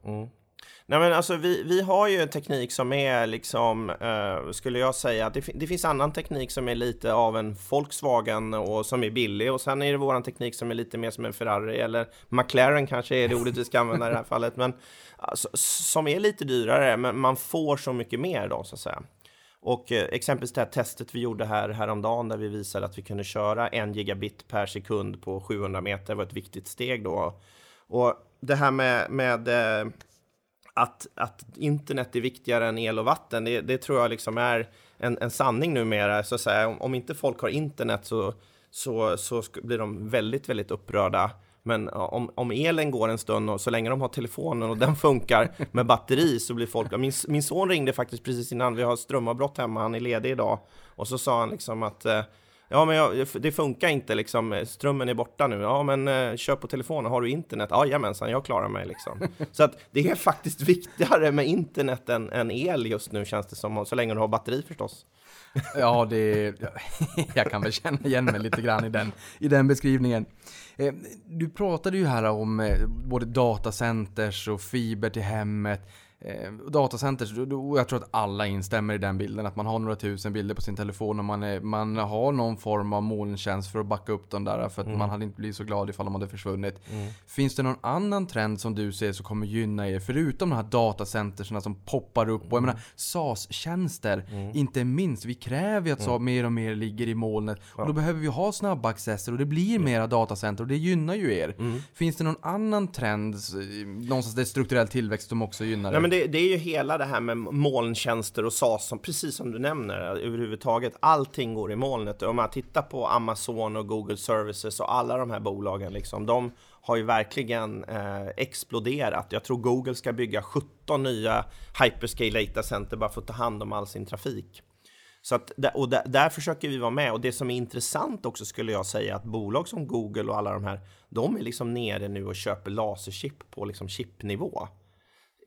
Nej men alltså vi, vi har ju en teknik som är liksom, eh, skulle jag säga, att det, det finns annan teknik som är lite av en Volkswagen och som är billig och sen är det våran teknik som är lite mer som en Ferrari eller McLaren kanske är det ordet vi ska använda i det här fallet, men alltså, som är lite dyrare, men man får så mycket mer då så att säga. Och eh, exempelvis det här testet vi gjorde här häromdagen där vi visade att vi kunde köra en gigabit per sekund på 700 meter var ett viktigt steg då. Och det här med, med eh, att, att internet är viktigare än el och vatten, det, det tror jag liksom är en, en sanning numera. Så att säga. Om, om inte folk har internet så, så, så blir de väldigt, väldigt upprörda. Men om, om elen går en stund och så länge de har telefonen och den *laughs* funkar med batteri så blir folk... Min, min son ringde faktiskt precis innan, vi har strömavbrott hemma, han är ledig idag. Och så sa han liksom att eh, Ja, men jag, det funkar inte liksom. Strömmen är borta nu. Ja, men eh, kör på telefonen. Har du internet? Ja, jajamensan, jag klarar mig liksom. *laughs* Så att det är faktiskt viktigare med internet än, än el just nu känns det som. Så länge du har batteri förstås. *laughs* Ja, det... *laughs* Jag kan väl känna igen mig lite grann i den, i den beskrivningen. Eh, Du pratade ju här om eh, både datacenters och fiber till hemmet. Eh, Datacenters, och jag tror att alla instämmer i den bilden. Att man har några tusen bilder på sin telefon och man, är, man har någon form av molntjänst för att backa upp dem där. För att man hade inte blivit så glad ifall de hade försvunnit. Finns det någon annan trend som du ser som kommer gynna er? Förutom de här datacenterserna som poppar upp. Och jag menar, SAS-tjänster, inte minst. Vi kräver ju att så mer och mer ligger i molnet. Och då behöver vi ha snabba accesser och det blir mera datacenter och det gynnar ju er. Finns det någon annan trend, någonstans där strukturell tillväxt som också gynnar er? Men det, det är ju hela det här med molntjänster och SAS, som, precis som du nämner, överhuvudtaget. Allting går i molnet. Om man tittar på Amazon och Google Services och alla de här bolagen, liksom, de har ju verkligen eh, exploderat. Jag tror Google ska bygga 17 nya hyperscale data center bara för att ta hand om all sin trafik. Så att, där- och där, där försöker vi vara med. Och det som är intressant också skulle jag säga att bolag som Google och alla de här, de är liksom nere nu och köper laserchip på liksom chipnivå.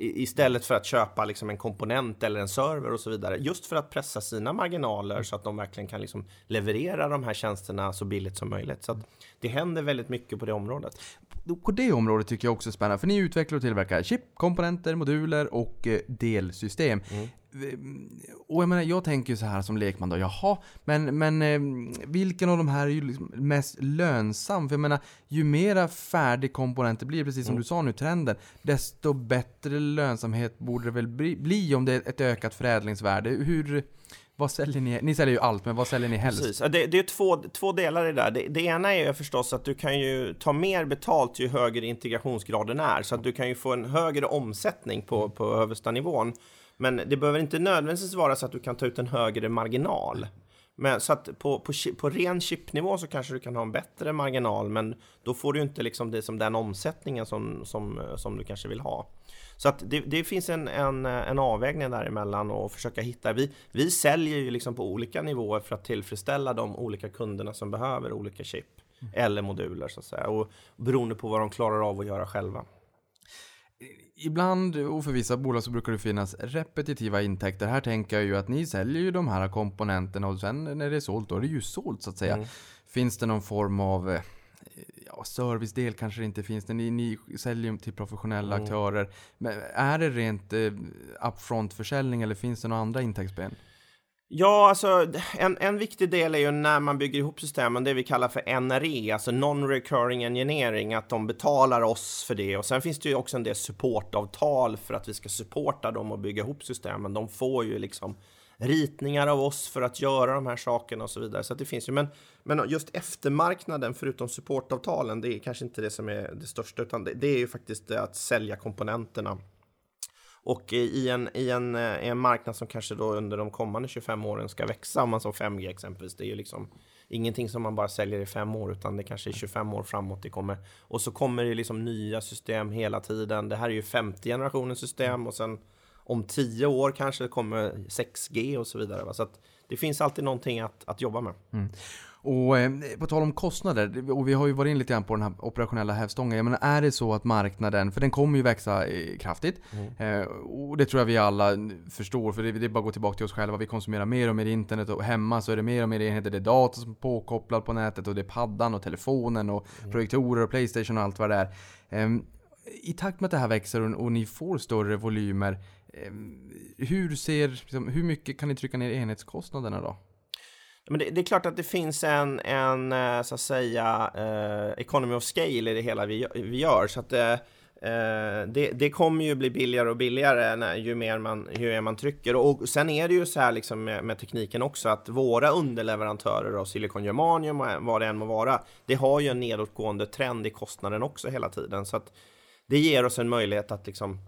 Istället för att köpa liksom en komponent eller en server och så vidare. Just för att pressa sina marginaler så att de verkligen kan liksom leverera de här tjänsterna så billigt som möjligt. Så att det händer väldigt mycket på det området. På det området tycker jag också är spännande, för ni utvecklar och tillverkar chip, komponenter, moduler och eh, delsystem. Eh, Och jag menar, jag tänker ju så här som lekman då, jaha, men, men eh, vilken av de här är ju liksom mest lönsam? För jag menar, ju mera färdig komponenter blir, precis som du sa nu, trenden, desto bättre lönsamhet borde det väl bli, bli om det är ett ökat förädlingsvärde. Hur, vad säljer ni? Ni säljer ju allt, men vad säljer ni helst? Precis. Det, det är två, två delar i det där. Det, det ena är ju förstås att du kan ju ta mer betalt ju högre integrationsgraden är. Så att du kan ju få en högre omsättning på, på översta nivån. Men det behöver inte nödvändigtvis vara så att du kan ta ut en högre marginal. Men så att på, på, på ren chipnivå så kanske du kan ha en bättre marginal, men då får du inte liksom det som den omsättningen som, som, som du kanske vill ha. Så att det, det finns en, en, en avvägning däremellan och försöka hitta. Vi, vi säljer ju liksom på olika nivåer för att tillfredsställa de olika kunderna som behöver olika chip eller moduler så att säga. Och beroende på vad de klarar av att göra själva. Ibland, och för vissa bolag så brukar det finnas repetitiva intäkter. Här tänker jag ju att ni säljer ju de här komponenterna och sen när det är sålt, då är det ju sålt så att säga. Finns det någon form av eh, ja, servicedel kanske det inte finns. Ni, ni säljer till professionella aktörer. Men är det rent eh, upfront-försäljning eller finns det några andra intäktsben? Ja, alltså en, en viktig del är ju när man bygger ihop systemen, det vi kallar för NRE, alltså Non-Recurring Engineering, att de betalar oss för det. Och sen finns det ju också en del supportavtal för att vi ska supporta dem och bygga ihop systemen. De får ju liksom ritningar av oss för att göra de här sakerna och så vidare. Så det finns ju, men, men just eftermarknaden, förutom supportavtalen, det är kanske inte det som är det största, utan det, det är ju faktiskt att sälja komponenterna. Och i en, i, en, eh, i en marknad som kanske då under de kommande 25 åren ska växa, om man som 5G exempelvis, det är ju liksom ingenting som man bara säljer i fem år, utan det kanske är 25 år framåt det kommer. Och så kommer det liksom nya system hela tiden. Det här är ju femte generationens system och sen om tio år kanske det kommer 6G och så vidare. Va? Så att det finns alltid någonting att, att jobba med. Mm. Och eh, på tal om kostnader, och vi har ju varit in lite grann på den här operationella hävstången. Jag menar, är det så att marknaden, för den kommer ju växa eh, kraftigt. Mm. Eh, och det tror jag vi alla förstår, för det, det är bara att gå tillbaka till oss själva. Vi konsumerar mer och mer internet och hemma så är det mer och mer enheter. Det är data som är påkopplad på nätet och det är paddan och telefonen och mm. projektorer och Playstation och allt vad det är. Ehm, I takt med att det här växer och, och ni får större volymer, ehm, hur, ser, liksom, hur mycket kan ni trycka ner enhetskostnaderna då? Men det, det, är klart att det finns en, en eh, så att säga, eh, economy of scale i det hela vi, vi gör. Så att eh, eh, det, det, kommer ju bli billigare och billigare när, ju, mer man, ju mer man trycker. Och sen är det ju så här liksom med, med tekniken också att våra underleverantörer av silikon germanium och vad det än må vara, det har ju en nedåtgående trend i kostnaden också hela tiden. Så att det ger oss en möjlighet att liksom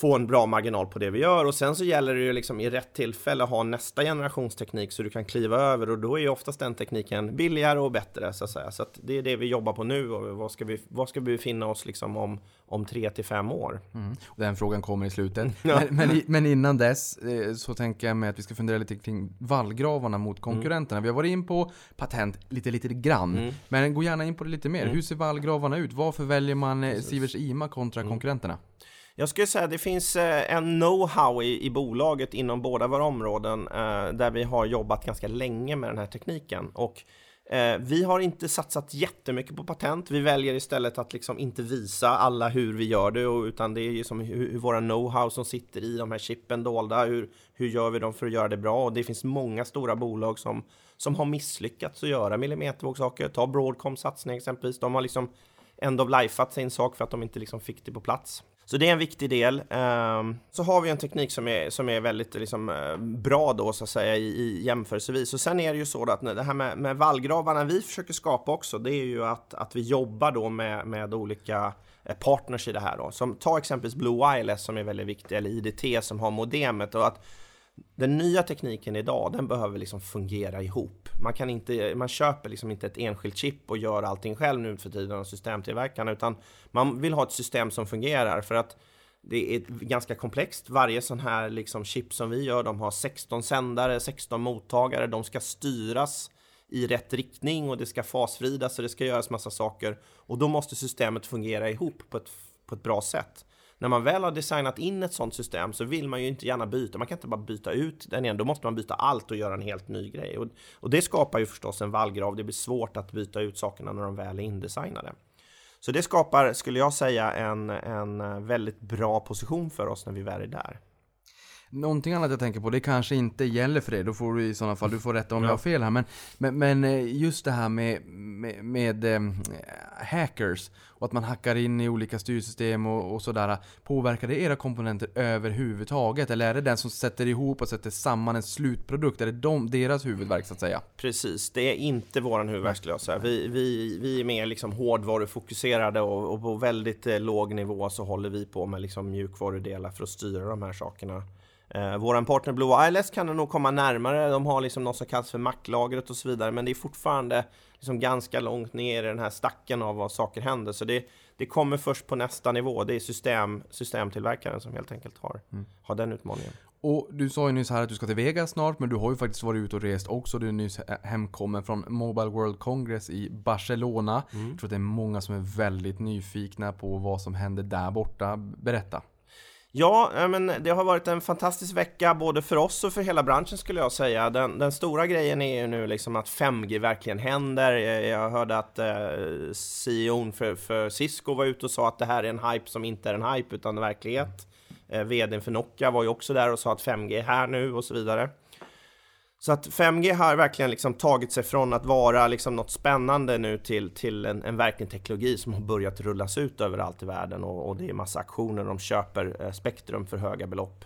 få en bra marginal på det vi gör och sen så gäller det ju liksom i rätt tillfälle ha nästa generations teknik så du kan kliva över och då är ju oftast den tekniken billigare och bättre så att säga. Så att det är det vi jobbar på nu och vad ska vi, vad ska vi befinna oss liksom om, om tre till fem år? Mm. Den frågan kommer i slutet. *laughs* ja. men, men, men, innan dess eh, så tänker jag mig att vi ska fundera lite kring vallgravarna mot konkurrenterna. Mm. Vi har varit in på patent lite, lite grann. Mm. Men gå gärna in på det lite mer. Mm. Hur ser vallgravarna ut? Varför väljer man eh, Sivers Ima kontra mm. konkurrenterna? Jag skulle säga att det finns eh, en know-how i, i bolaget inom båda våra områden eh, där vi har jobbat ganska länge med den här tekniken. Och eh, vi har inte satsat jättemycket på patent. Vi väljer istället att liksom inte visa alla hur vi gör det, utan det är ju som hur, hur våra know-how som sitter i de här chippen dolda. Hur, hur gör vi dem för att göra det bra? Och det finns många stora bolag som, som har misslyckats att göra millimetervågsaker. Ta Broadcoms satsning exempelvis. De har liksom end of lifeat sin sak för att de inte liksom fick det på plats. Så det är en viktig del. Ehm, så har vi en teknik som är, som är väldigt liksom, eh, bra då så att säga i, i jämförelsevis. Och sen är det ju så att det här med, med vallgravarna vi försöker skapa också, det är ju att, att vi jobbar då med, med olika eh, partners i det här då. Som ta exempelvis Blue Wireless som är väldigt viktig, eller IDT som har modemet och att den nya tekniken idag, den behöver liksom fungera ihop. Man, kan inte, man köper liksom inte ett enskilt chip och gör allting själv nu för tiden av systemtillverkarna, utan man vill ha ett system som fungerar för att det är ganska komplext. Varje sån här liksom chip som vi gör, de har 16 sändare, 16 mottagare, de ska styras i rätt riktning och det ska fasfridas och det ska göras massa saker. Och då måste systemet fungera ihop på ett, på ett bra sätt när man väl har designat in ett sånt system så vill man ju inte gärna byta. Man kan inte bara byta ut den igen. Då måste man byta allt och göra en helt ny grej. Och, och det skapar ju förstås en vallgrav. Det blir svårt att byta ut sakerna när de väl är indesignade. Så det skapar, skulle jag säga, en, en väldigt bra position för oss när vi väl är där. Någonting annat jag tänker på, det kanske inte gäller för dig, då får du i sådana fall, du får rätta om ja. jag har fel här. Men, men, men eh, just det här med, med, med äh, hackers och att man hackar in i olika styrsystem och, och sådär. Påverkar det era komponenter överhuvudtaget? Eller är det den som sätter ihop och sätter samman en slutprodukt? Är det de, deras huvudverk så att säga? Precis, det är inte våran huvudverk skulle jag säga. Vi, vi, vi är mer liksom hårdvarufokuserade och, och på väldigt eh, låg nivå så håller vi på med liksom mjukvarudelar för att styra de här sakerna. Eh, våran partner Blue Wireless kan nog komma närmare. De har liksom något som kallas för Mac-lagret och så vidare, men det är fortfarande liksom ganska långt ner i den här stacken av vad saker händer. Så det, det kommer först på nästa nivå. Det är system, systemtillverkaren som helt enkelt har, mm. har den utmaningen. Och du sa ju nyss här att du ska till Vegas snart, men du har ju faktiskt varit ute och rest också. Du är nyss hemkommen från Mobile World Congress i Barcelona. Mm. Jag tror att det är många som är väldigt nyfikna på vad som händer där borta. Berätta! Ja, eh, men det har varit en fantastisk vecka både för oss och för hela branschen skulle jag säga. Den, den stora grejen är ju nu liksom att 5G verkligen händer. Eh, jag hörde att eh, CEOn för, för Cisco var ute och sa att det här är en hype som inte är en hype utan en verklighet. Eh, VDn för Nokia var ju också där och sa att 5G är här nu och så vidare. Så att 5G har verkligen liksom tagit sig från att vara liksom något spännande nu till, till en, en verklig teknologi som har börjat rullas ut överallt i världen och, och det är massa aktioner, de köper eh, spektrum för höga belopp.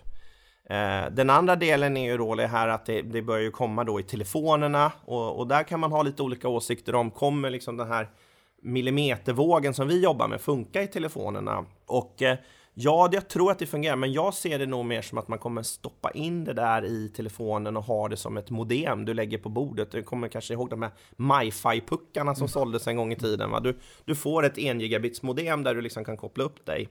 Eh, den andra delen är ju då det här att det, det börjar ju komma då i telefonerna och, och där kan man ha lite olika åsikter om, kommer liksom den här millimetervågen som vi jobbar med funka i telefonerna? Och eh, ja, jag tror att det fungerar, men jag ser det nog mer som att man kommer stoppa in det där i telefonen och ha det som ett modem du lägger på bordet. Du kommer kanske ihåg de här MiFi-puckarna som såldes en gång i tiden. Va? Du, du får ett 1 gigabits modem där du liksom kan koppla upp dig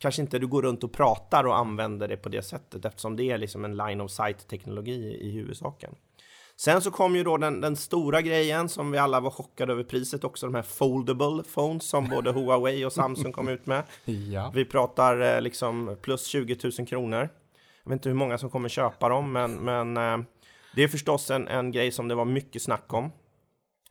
kanske inte du går runt och pratar och använder det på det sättet eftersom det är liksom en line of sight teknologi i huvudsaken. Sen så kom ju då den, den, stora grejen som vi alla var chockade över priset också, de här foldable phones som både Huawei och Samsung kom ut med. *laughs* Ja. Vi pratar eh, liksom plus 20 000 kronor. Jag vet inte hur många som kommer köpa dem, men, men eh, det är förstås en, en grej som det var mycket snack om.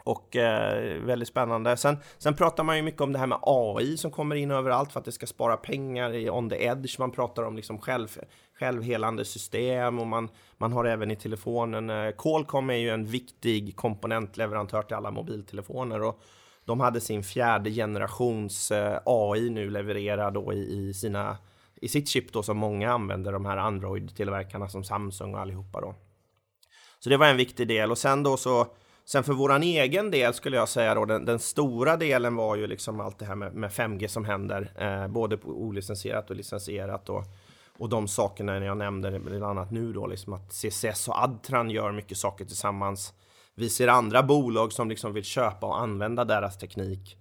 Och eh, väldigt spännande. Sen, sen pratar man ju mycket om det här med AI som kommer in överallt för att det ska spara pengar i on the edge. Man pratar om liksom själv, självhelande system och man, man har även i telefonen. Eh, Qualcomm är ju en viktig komponentleverantör till alla mobiltelefoner och de hade sin fjärde generations eh, AI nu levererad då i, i, sina, i sitt chip då som många använder, de här Android-tillverkarna som Samsung och allihopa då. Så det var en viktig del och sen då så Sen för våran egen del skulle jag säga då, den, den stora delen var ju liksom allt det här med, med 5G som händer, eh, både på olicensierat och licensierat då och de sakerna jag nämnde bland annat nu då, liksom att CCS och Adtran gör mycket saker tillsammans. Vi ser andra bolag som liksom vill köpa och använda deras teknik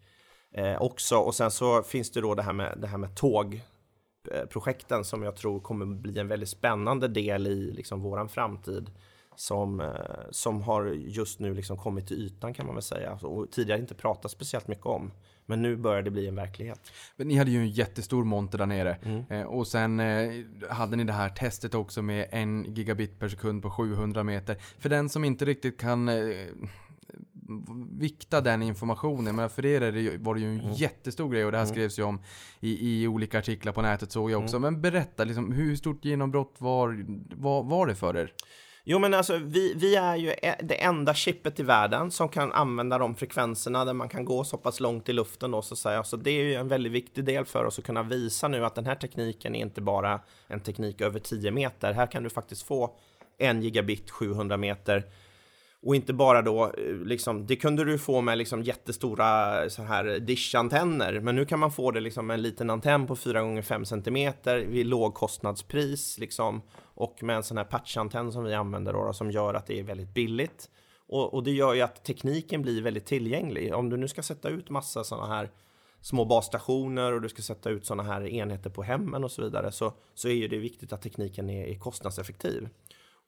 eh, också. Och sen så finns det då det här med, det här med tågprojekten eh, som jag tror kommer bli en väldigt spännande del i liksom våran framtid som, eh, som har just nu liksom kommit till ytan kan man väl säga och tidigare inte pratat speciellt mycket om. Men nu börjar det bli en verklighet. Men ni hade ju en jättestor monter där nere. Mm. Eh, och sen eh, hade ni det här testet också med en gigabit per sekund på 700 meter. För den som inte riktigt kan eh, vikta den informationen. Men för er det, var det ju en Mm. jättestor grej och det här skrevs ju om i, i olika artiklar på nätet såg jag också. Mm. Men berätta, liksom, hur stort genombrott var, var, var det för er? Jo, men alltså vi, vi är ju det enda chippet i världen som kan använda de frekvenserna där man kan gå så pass långt i luften då så att säga. Så det är ju en väldigt viktig del för oss att kunna visa nu att den här tekniken är inte bara en teknik över 10 meter. Här kan du faktiskt få en gigabit 700 meter och inte bara då, eh, liksom, det kunde du få med liksom jättestora så här dishantenner, men nu kan man få det liksom med en liten antenn på 4 gånger 5 cm vid lågkostnadspris liksom och med en sån här patchantenn som vi använder då, då som gör att det är väldigt billigt. Och, och det gör ju att tekniken blir väldigt tillgänglig. Om du nu ska sätta ut massa sådana här små basstationer och du ska sätta ut sådana här enheter på hemmen och så vidare så, så är ju det viktigt att tekniken är, är kostnadseffektiv.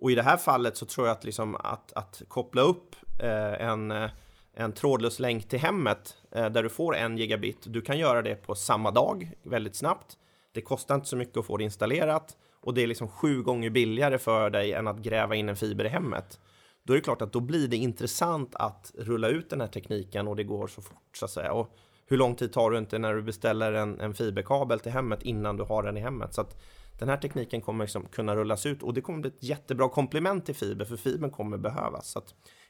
Och i det här fallet så tror jag att, liksom att, att koppla upp eh, en, eh, en trådlös länk till hemmet eh, där du får en gigabit. Du kan göra det på samma dag väldigt snabbt. Det kostar inte så mycket att få det installerat och det är liksom sju gånger billigare för dig än att gräva in en fiber i hemmet. Då är det klart att då blir det intressant att rulla ut den här tekniken och det går så fort så att säga. Och hur lång tid tar det inte när du beställer en, en fiberkabel till hemmet innan du har den i hemmet? Så att den här tekniken kommer liksom kunna rullas ut och det kommer bli ett jättebra komplement till fiber för fibern kommer behövas. Så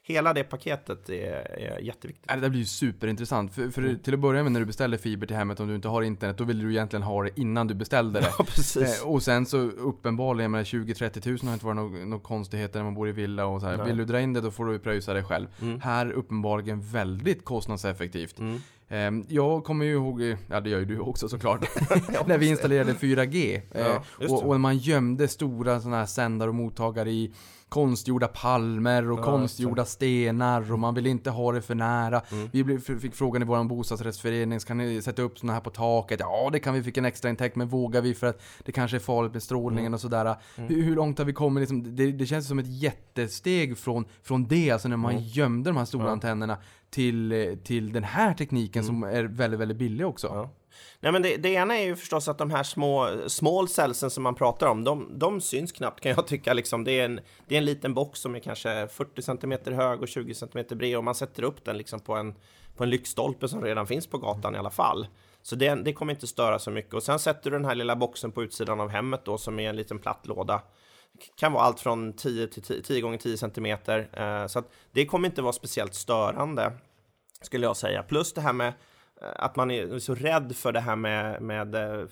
hela det paketet är, är jätteviktigt. Det där blir ju superintressant. För, Mm. för till att börja med när du beställer fiber till hemmet, om du inte har internet, då vill du egentligen ha det innan du beställde det. *laughs* Ja, precis. Eh, och sen så uppenbarligen med 20-30 tusen har inte varit några no konstigheter när man bor i villa och så här. Nej. Vill du dra in det då får du pröjsa det själv. Mm. Här uppenbarligen väldigt kostnadseffektivt. Mm. Ehm, Jag kommer ju ihåg, ja det gör ju du också såklart, *laughs* när vi installerade 4G. Ja, Eh, och, och man gömde stora sådana här sändare och mottagare i konstgjorda palmer och Ja, konstgjorda stenar och man ville inte ha det för nära. Mm. Vi fick frågan i vår bostadsrättsförening, kan ni sätta upp sådana här på taket? Ja, det kan vi, fick en extra intäkt, men vågar vi för att det kanske är farligt med strålningen Mm. och sådär. Hur, hur långt har vi kommit? Liksom, det, det känns som ett jättesteg från, från det, alltså när man Mm. gömde de här stora antennerna till, eh, till den här tekniken som är väldigt, väldigt billig också. Mm. Ja. Nej, men det, det ena är ju förstås att de här små small cellsen som man pratar om, de, de syns knappt kan jag tycka. Liksom. Det, är en, det är en liten box som är kanske 40 cm hög och 20 cm bred och man sätter upp den liksom på en, på en lyktstolpe som redan finns på gatan i alla fall. Så det, det kommer inte störa så mycket. Och sen sätter du den här lilla boxen på utsidan av hemmet då som är en liten platt låda. Kan vara allt från 10 till 10, gånger 10 cm. Eh, så att det kommer inte vara speciellt störande skulle jag säga. Plus det här med Eh, att man är så rädd för det här med, med eh, eh,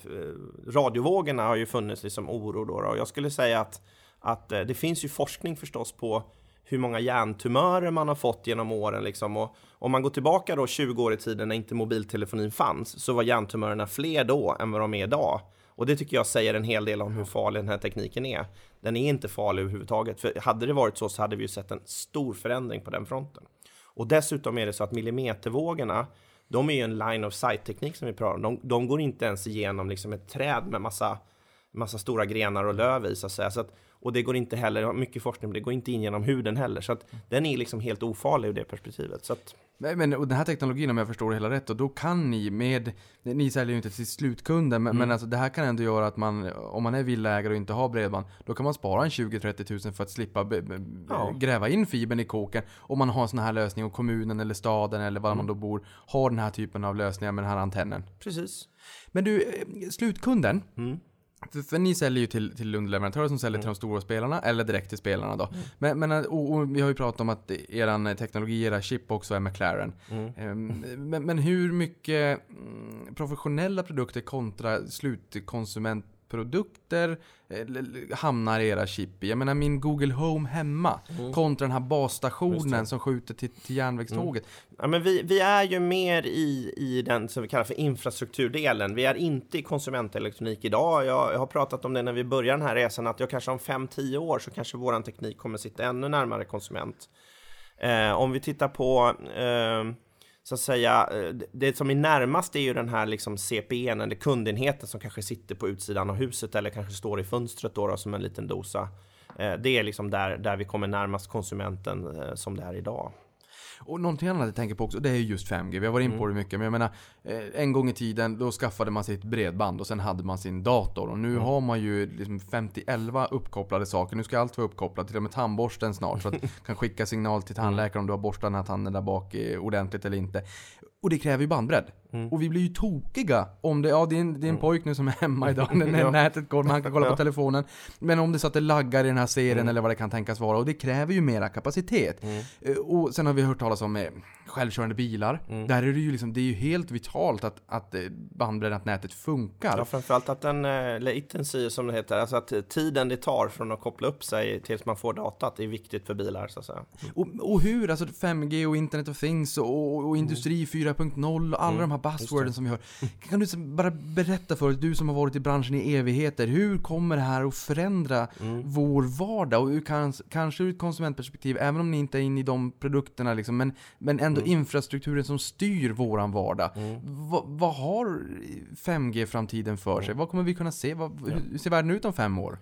radiovågorna har ju funnits liksom oro då. Och jag skulle säga att, att det finns ju forskning förstås på hur många hjärntumörer man har fått genom åren. Liksom. Och om man går tillbaka då 20 år i tiden när inte mobiltelefonin fanns så var hjärntumörerna fler då än vad de är idag. Och det tycker jag säger en hel del om hur farlig den här tekniken är. Den är inte farlig överhuvudtaget. För hade det varit så så hade vi ju sett en stor förändring på den fronten. Och dessutom är det så att millimetervågorna de är ju en line of sight-teknik som vi pratar om. De, de, går inte ens igenom liksom ett träd med massa, massa stora grenar och löv i, så att säga. Så att, och det går inte heller, mycket forskning, det går inte in genom huden heller. Så att den är liksom helt ofarlig ur det perspektivet. Så att, men och den här teknologin, om jag förstår det hela rätt, och då kan ni med, ni säljer ju inte till slutkunden, men, mm. men alltså det här kan ändå göra att man, om man är villaägare och inte har bredband, då kan man spara en 20-30 tusen för att slippa be, be, ja. gräva in fibern i kåken. Om man har en sån här lösning och kommunen eller staden eller var mm. man då bor har den här typen av lösningar med den här antennen. Precis. Men du, eh, slutkunden, mm. För, ni säljer ju till, till underleverantörer som säljer mm. till de stora spelarna, eller direkt till spelarna då. Mm. Men, men och, och vi har ju pratat om att eran teknologi, era chip också är McLaren. Mm. Um, men, men, hur mycket mm, professionella produkter kontra slutkonsument produkter eh, hamnar era chip i. Jag menar min Google Home hemma mm. kontra den här basstationen som skjuter till, till järnvägståget. Mm. Ja, men vi, vi är ju mer i, i den som vi kallar för infrastrukturdelen. Vi är inte i konsumentelektronik idag. Jag, jag har pratat om det när vi började den här resan att jag kanske om 5-10 år så kanske våran teknik kommer sitta ännu närmare konsument. Eh, om vi tittar på eh, så att säga, eh, det som är närmast är ju den här liksom CPN eller kundenheten som kanske sitter på utsidan av huset eller kanske står i fönstret då, då som en liten dosa. Eh, det är liksom där, där vi kommer närmast konsumenten eh, som det är idag. Och någonting annat jag tänker på också, det är just 5G. Vi har varit in på mm. det mycket, men jag menar, eh, en gång i tiden då skaffade man sig ett bredband och sen hade man sin dator. Och nu mm. har man ju liksom 50-11 uppkopplade saker. Nu ska allt vara uppkopplat, till och med tandborsten snart. Så att man *laughs* kan skicka signal till tandläkaren om du har borstat den här tanden där bak eh, ordentligt eller inte. Och det kräver ju bandbredd. Mm. Och vi blir ju tokiga om det, ja det är en, det är en mm. pojk nu som är hemma idag *laughs* när ja. nätet går, man kan kolla på telefonen. Men om det så att det laggar i den här serien mm. eller vad det kan tänkas vara. Och det kräver ju mera kapacitet. Mm. Eh, och sen har vi hört talas om eh, självkörande bilar. Mm. Där är det ju liksom, det är ju helt vitalt att, att eh, bandbreddat nätet funkar. Ja, framförallt att den uh, latency som det heter, alltså att tiden det tar från att koppla upp sig tills man får datat är viktigt för bilar så att säga. Och, och hur, alltså 5G och Internet of Things och, och, och Industri 4.0 och alla mm. de här buzzworden som vi har. Kan du bara berätta för oss, du som har varit i branschen i evigheter, hur kommer det här att förändra mm. vår vardag? Och kan, kanske ur ett konsumentperspektiv, även om ni inte är inne i de produkterna liksom, men, men ändå mm. infrastrukturen som styr våran vardag. Mm. Va, vad har 5G-framtiden för sig? Vad kommer vi kunna se? Vad, hur ser världen ut om fem år?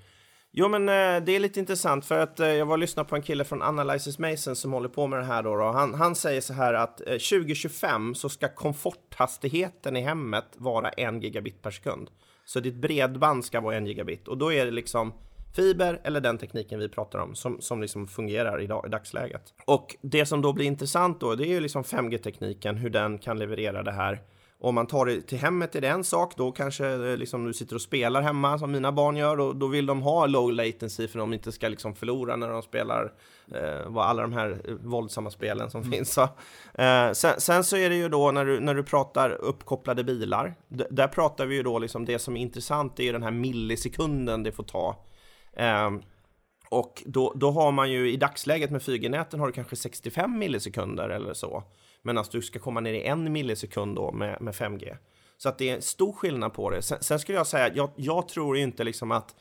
Jo, men eh, det är lite intressant för att eh, jag var och lyssnade på en kille från Analysis Mason som håller på med det här då. då. Han, han säger så här att eh, 2025 så ska komforthastigheten i hemmet vara en gigabit per sekund. Så ditt bredband ska vara en gigabit och då är det liksom fiber eller den tekniken vi pratar om som, som liksom fungerar idag, i dagsläget. Och det som då blir intressant då, det är ju liksom 5G-tekniken, hur den kan leverera det här om man tar det till hemmet är det en sak, då kanske eh, liksom du sitter och spelar hemma som mina barn gör, och då vill de ha low latency för de inte ska liksom förlora när de spelar eh, alla de här eh, våldsamma spelen som mm. finns. Eh, sen, sen, så är det ju då när du, när du pratar uppkopplade bilar, där pratar vi ju då liksom det som är intressant är ju den här millisekunden det får ta. Eh, och då, då har man ju i dagsläget med 4G-näten har du kanske 65 millisekunder eller så. Medan alltså, du ska komma ner i en millisekund då med, med 5G. Så att det är stor skillnad på det. Sen, sen skulle jag säga, jag, jag tror inte liksom att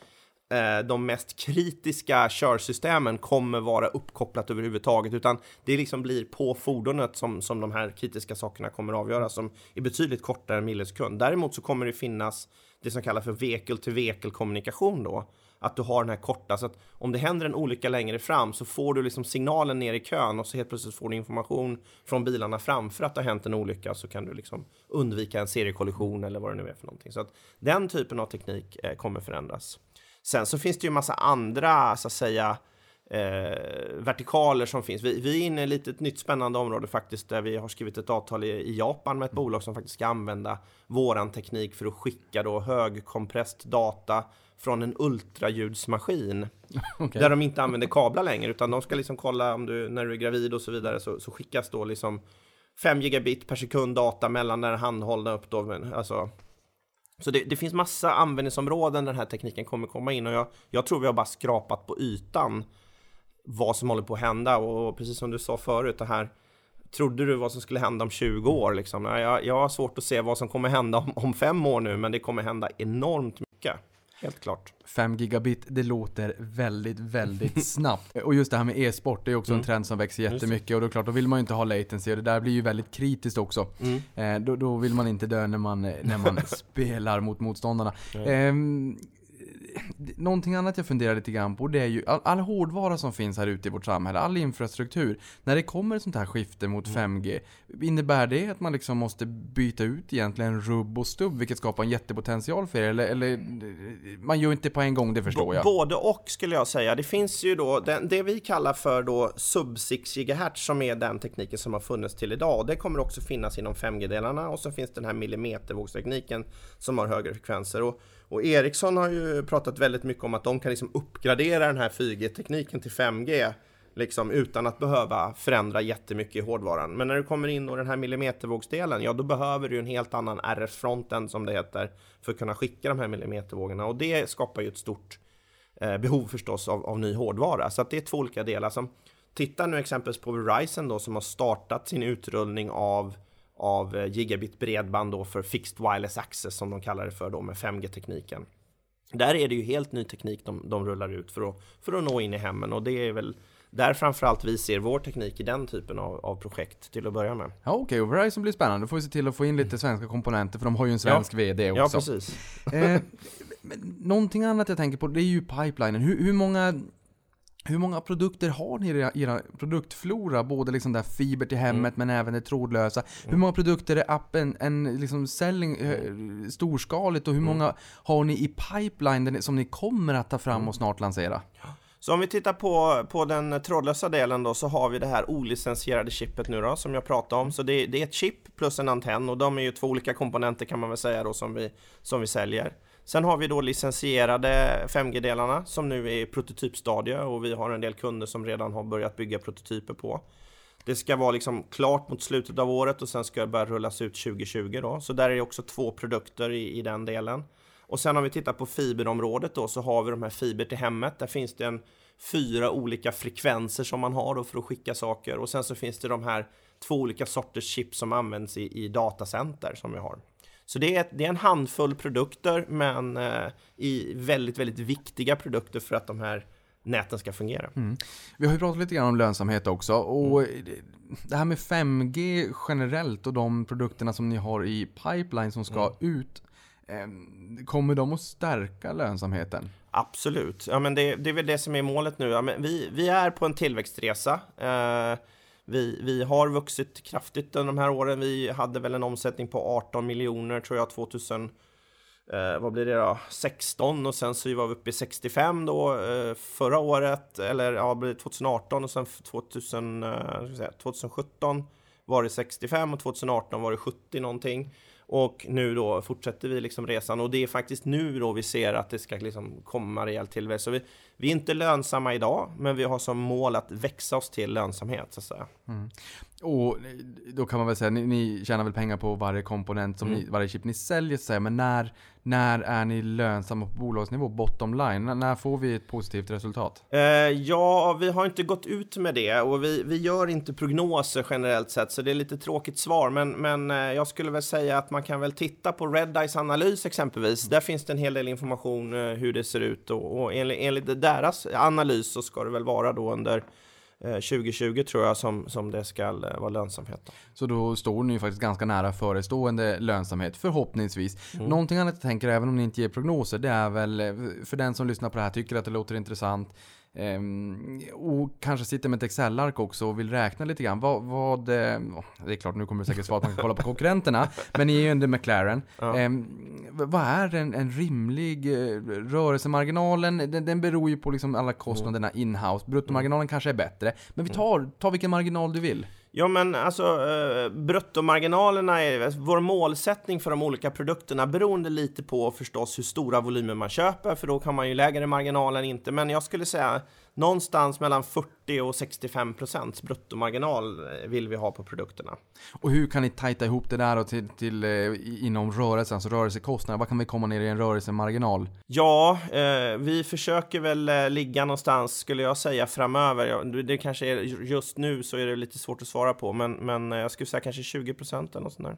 eh, de mest kritiska körsystemen kommer vara uppkopplat överhuvudtaget, utan det liksom blir på fordonet som, som de här kritiska sakerna kommer avgöras, som är betydligt kortare än millisekund. Däremot så kommer det finnas det som kallas för vehicle till vehicle kommunikation då, att du har den här korta, så att om det händer en olycka längre fram så får du liksom signalen ner i kön och så helt plötsligt får du information från bilarna framför att det har hänt en olycka så kan du liksom undvika en seriekollision eller vad det nu är för någonting. Så att den typen av teknik eh, kommer förändras. Sen så finns det ju massa andra, så att säga, eh, vertikaler som finns. Vi, vi är inne i ett litet nytt spännande område faktiskt där vi har skrivit ett avtal i, i Japan med ett bolag som faktiskt ska använda våran teknik för att skicka då högkompressed data från en ultraljudsmaskin. *laughs* Okay. Där de inte använder kablar längre, utan de ska liksom kolla om du, när du är gravid och så vidare, så, så skickas då liksom 5 gigabit per sekund data mellan den handhållna upp då, men, alltså så det, det, finns massa användningsområden där den här tekniken kommer komma in och jag, jag tror vi har bara skrapat på ytan vad som håller på att hända och precis som du sa förut det här Trodde du vad som skulle hända om 20 år liksom? Jag, jag har svårt att se vad som kommer hända om, om fem år nu men det kommer hända enormt mycket Helt klart. 5 gigabit, det låter väldigt, väldigt *laughs* snabbt. Och just det här med e-sport, det är också mm. en trend som växer jättemycket. Och då, klart, då vill man ju inte ha latency och det där blir ju väldigt kritiskt också. Mm. Eh, då, då, vill man inte dö när man, när man *laughs* spelar mot motståndarna. Eh, någonting annat jag funderar lite grann på det är ju all, all hårdvara som finns här ute i vårt samhälle, all infrastruktur. När det kommer ett sånt här skifte mot 5G, mm. innebär det att man liksom måste byta ut egentligen rubb och stubb, vilket skapar en jättepotential för er? Eller, eller man gör inte på en gång, det förstår jag. Både och skulle jag säga. Det finns ju då det, det vi kallar för då sub 6 GHz som är den tekniken som har funnits till idag. Det kommer också finnas inom 5G-delarna och så finns den här millimetervågstekniken som har högre frekvenser. Och och Ericsson har ju pratat väldigt mycket om att de kan liksom uppgradera den här 4G-tekniken till 5G liksom utan att behöva förändra jättemycket i hårdvaran. Men när du kommer in och den här millimetervågsdelen, ja då behöver du en helt annan RF-fronten som det heter för att kunna skicka de här millimetervågorna och det skapar ju ett stort eh, behov förstås av, av ny hårdvara. Så att det är två olika delar som Titta nu exempelvis på Verizon då som har startat sin utrullning av av eh, gigabit bredband då för Fixed Wireless Access som de kallar det för då med 5G-tekniken. Där är det ju helt ny teknik de, de rullar ut för att, för att nå in i hemmen och det är väl där framförallt vi ser vår teknik i den typen av, av projekt till att börja med. Ja okej, okay. och Verizon blir spännande. Då får vi se till att få in lite svenska komponenter för de har ju en svensk ja. VD också. Ja, precis. eh, någonting annat jag tänker på, det är ju pipelinen. Hur, hur många hur många produkter har ni i era, era produktflora? Både liksom där fiber till hemmet mm. men även det trådlösa. Mm. Hur många produkter är appen en liksom selling eh, storskaligt och hur mm. många har ni i pipeline som ni kommer att ta fram mm. och snart lansera? Så om vi tittar på, på den trådlösa delen då så har vi det här olicensierade chippet nu då som jag pratade om. Så det, det är ett chip plus en antenn och de är ju två olika komponenter kan man väl säga då som vi, som vi säljer. Sen har vi då licensierade 5G-delarna som nu är i prototypstadie och vi har en del kunder som redan har börjat bygga prototyper på. Det ska vara liksom klart mot slutet av året och sen ska det börja rullas ut 2020 då. Så där är det också två produkter i, i den delen. Och sen om vi tittar på fiberområdet då så har vi de här fiber till hemmet. Där finns det en fyra olika frekvenser som man har då för att skicka saker och sen så finns det de här två olika sorters chip som används i, i datacenter som vi har. Så det är, det är en handfull produkter, men eh, i väldigt, väldigt viktiga produkter för att de här näten ska fungera. Mm. Vi har ju pratat lite grann om lönsamhet också och mm. det här med 5G generellt och de produkterna som ni har i pipeline som ska mm. ut eh, Kommer de att stärka lönsamheten? Absolut. Ja, men det, det är väl det som är målet nu. Ja, men vi, vi är på en tillväxtresa. Eh, vi, vi har vuxit kraftigt under de här åren. Vi hade väl en omsättning på 18 miljoner tror jag 2000 eh, vad blir det då? 16 och sen så var vi uppe i 65 då eh, förra året eller ja, 2018 och sen 2000, eh, 2017 var det 65 och 2018 var det 70 någonting. Och nu då fortsätter vi liksom resan och det är faktiskt nu då vi ser att det ska liksom komma rejäl tillväxt. Så vi, vi är inte lönsamma idag, men vi har som mål att växa oss till lönsamhet så att säga. Mm. Och då kan man väl säga, ni, ni tjänar väl pengar på varje komponent, som mm. ni, varje chip ni säljer, så säga, men när, när är ni lönsamma på bolagsnivå, bottom line? När, när får vi ett positivt resultat? Uh, ja, vi har inte gått ut med det och vi, vi gör inte prognoser generellt sett, så det är lite tråkigt svar, men, men uh, jag skulle väl säsäga att man kan väl titta på Redeyes analys exempelvis. Där finns det en hel del information uh, hur det ser ut och, och enligt, enligt deras analys så ska det väl vara då under 2020 eh, tror jag som, som det ska eh, vara lönsamhet. Så då står ni ju faktiskt ganska nära förestående lönsamhet, förhoppningsvis. Mm. Någonting annat jag tänker, även om ni inte ger prognoser, det är väl eh, för den som lyssnar på det här tycker att det låter intressant. Um, och kanske sitter med ett Excel-ark också och vill räkna lite grann. Vad, vad det är klart, nu kommer det säkert svar att man kan kolla på konkurrenterna. *laughs* men ni är ju under McLaren. Ja. Um, vad är en, en rimlig uh, rörelsemarginalen? Den, den beror ju på liksom alla kostnaderna mm. in-house. Bruttomarginalen mm. kanske är bättre. Men vi tar, ta vilken marginal du vill. Ja, men alltså eh, bruttomarginalerna är alltså, vår målsättning för de olika produkterna beroende lite på förstås hur stora volymer man köper, för då kan man ju lägre marginalen inte. Men jag skulle säga någonstans mellan 40 och 65 procents bruttomarginal eh, vill vi ha på produkterna. Och hur kan ni tajta ihop det där då till, till eh, inom rörelsen, alltså rörelsekostnader? Vad kan vi komma ner i en rörelsemarginal? Ja, eh, vi försöker väl eh, ligga någonstans, skulle jag säga, framöver. Det kanske är, just nu så är det lite svårt att svara på, men, men jag skulle säga kanske 20 procent eller något sånt där.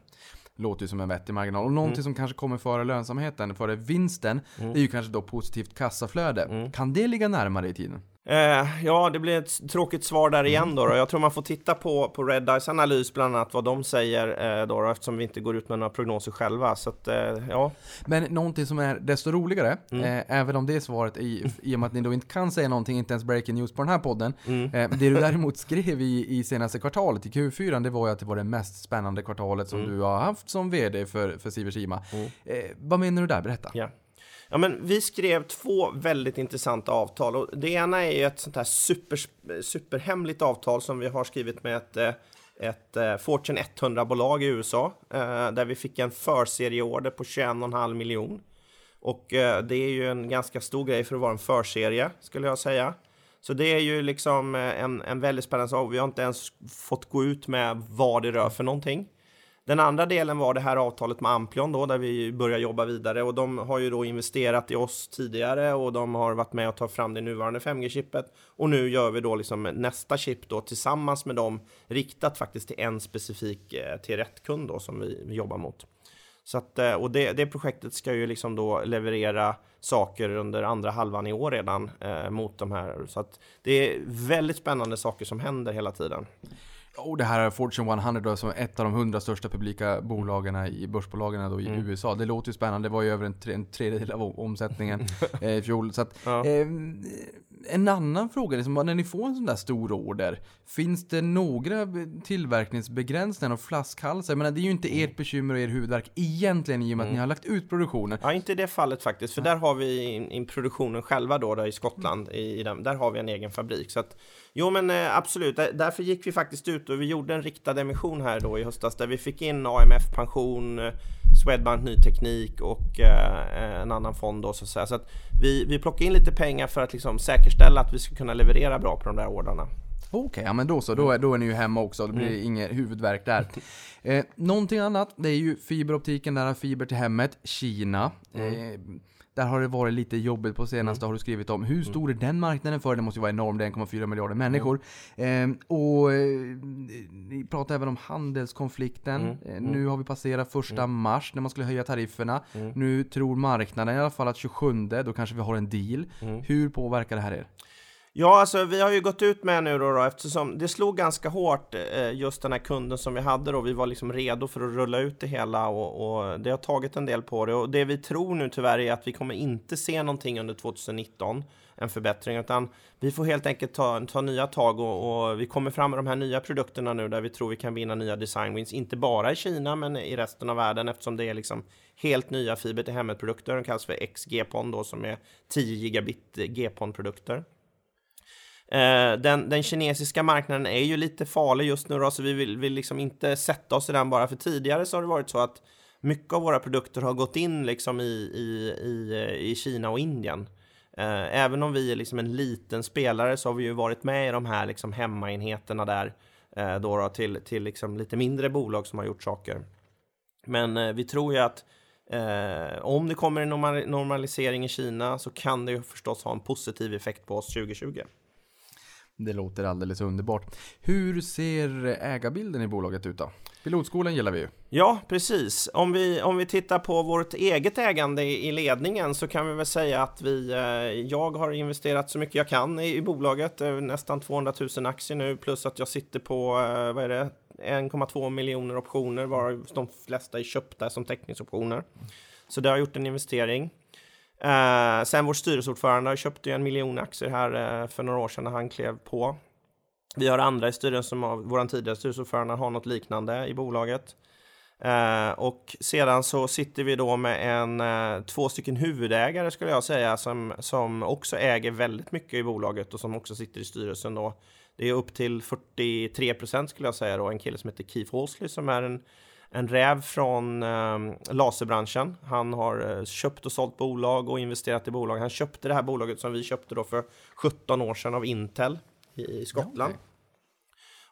Låter ju som en vettig marginal. Och någonting Mm. som kanske kommer före lönsamheten, före vinsten, det är ju kanske då positivt kassaflöde. Mm. Kan det ligga närmare i tiden? Eh, ja, det blir ett tråkigt svar där igen då. då. Jag tror man får titta på, på Red Eyes analys bland annat vad de säger eh, då, då eftersom vi inte går ut med några prognoser själva. Så att, eh, ja. Men någonting som är desto roligare, Mm. eh, även om det svaret i, i och med att ni då inte kan säga någonting, inte ens breaking news på den här podden. Mm. Eh, det du däremot skrev i, i senaste kvartalet, i Q4, det var ju att det var det mest spännande kvartalet som Mm. du har haft som VD för, för Siversima. Eh, vad menar du där? Berätta. Ja. Ja, men vi skrev två väldigt intressanta avtal. Och det ena är ju ett sånt här super, superhemligt avtal som vi har skrivit med ett, eh, ett eh, Fortune 100-bolag i USA. Eh, där vi fick en förserieorder på 21,5 miljon. Och det är ju en ganska stor grej för att vara en förserie, skulle jag säga. Så det är ju liksom en, en väldigt spännande sak. Vi har inte ens fått gå ut med vad det rör för någonting. Den andra delen var det här avtalet med Amplion då, där vi börjar jobba vidare och de har ju då investerat i oss tidigare och de har varit med och tagit fram det nuvarande 5G-chippet och nu gör vi då liksom nästa chip då tillsammans med dem riktat faktiskt till en specifik eh, till rätt kund då som vi, vi jobbar mot. Så att, eh, och det, det projektet ska ju liksom då leverera saker under andra halvan i år redan eh, mot de här. Så att det är väldigt spännande saker som händer hela tiden. Och det här är Fortune 100 då, som är ett av de 100 största publika bolagen i börsbolagen då i Mm. USA. Det låter ju spännande. Det var ju över en, tre, en tredjedel av omsättningen *laughs* eh, i fjol. Så att, Ja. eh, en annan fråga, liksom, när ni får en sån där stor order, finns det några tillverkningsbegränsningar och flaskhalsar? Jag menar, det är ju inte ert bekymmer och er huvudvärk egentligen i och med att ni har lagt ut produktionen. Ja, inte i det fallet faktiskt, för där har vi in, in produktionen själva då, där i Skottland, i, i den, där har vi en egen fabrik. Så att, jo men eh, absolut, Där- därför gick vi faktiskt ut och vi gjorde en riktad emission här då i höstas, där vi fick in AMF Pension, eh, Swedbank Ny Teknik och eh, en annan fond då så att. Så att vi, vi plockade in lite pengar för att liksom säkerställa att vi ska kunna leverera bra på de där ordrarna. Okej, ja men då så. Då är, då är ni ju hemma också. Det blir Mm. inget huvudvärk där. *laughs* Eh, någonting annat, det är ju fiberoptiken, där har fiber till hemmet. Kina. Mm. Eh, där har det varit lite jobbigt på senaste, har du skrivit om. Hur stor är den marknaden för? Det måste ju vara enorm, det är 1,4 miljarder människor. Mm. Eh, och eh, ni pratar även om handelskonflikten. Mm. Eh, nu har vi passerat första mars när man skulle höja tarifferna. Mm. Nu tror marknaden i alla fall att 27, då kanske vi har en deal. Mm. Hur påverkar det här er? Ja, alltså vi har ju gått ut med nu då, då eftersom det slog ganska hårt eh, just den här kunden som vi hade då. Vi var liksom redo för att rulla ut det hela och, och det har tagit en del på det. Och det vi tror nu tyvärr är att vi kommer inte se någonting under 2019, en förbättring, utan vi får helt enkelt ta, ta nya tag och, och vi kommer fram med de här nya produkterna nu där vi tror vi kan vinna nya design wins, inte bara i Kina men i resten av världen eftersom det är liksom helt nya fiber till hemmet-produkter. De kallas för XG-PON då som är 10 gigabit GPON-produkter. Eh, den, den kinesiska marknaden är ju lite farlig just nu då, så vi vill, vill liksom inte sätta oss i den bara för tidigare så har det varit så att mycket av våra produkter har gått in liksom i, i, i, i Kina och Indien. Eh, även om vi är liksom en liten spelare så har vi ju varit med i de här liksom hemmaenheterna där eh, då, då till, till liksom lite mindre bolag som har gjort saker. Men vi tror ju att eh, om det kommer en normalisering i Kina så kan det ju förstås ha en positiv effekt på oss 2020. Det låter alldeles underbart. Hur ser ägarbilden i bolaget ut då? Pilotskolan gillar vi ju. Ja, precis. Om vi, om vi tittar på vårt eget ägande i, ledningen så kan vi väl säga att vi, eh, jag har investerat så mycket jag kan i, i bolaget, nästan 200 000 aktier nu, plus att jag sitter på, eh, vad är det, 1,2 miljoner optioner, varav de flesta är köpta som teckningsoptioner. Så det har gjort en investering. Eh, sen vår styrelseordförande köpte ju en miljon aktier här eh, för några år sedan när han klev på. Vi har andra i styrelsen som har, vår tidigare styrelseordförande har något liknande i bolaget. Eh, och sedan så sitter vi då med en, eh, två stycken huvudägare skulle jag säga som, som också äger väldigt mycket i bolaget och som också sitter i styrelsen då. Det är upp till 43 procent skulle jag säga då. En kille som heter Keith Halsley som är en, en räv från eh, laserbranschen. Han har eh, köpt och sålt bolag och investerat i bolag. Han köpte det här bolaget som vi köpte då för 17 år sedan av Intel i, i Skottland. okej.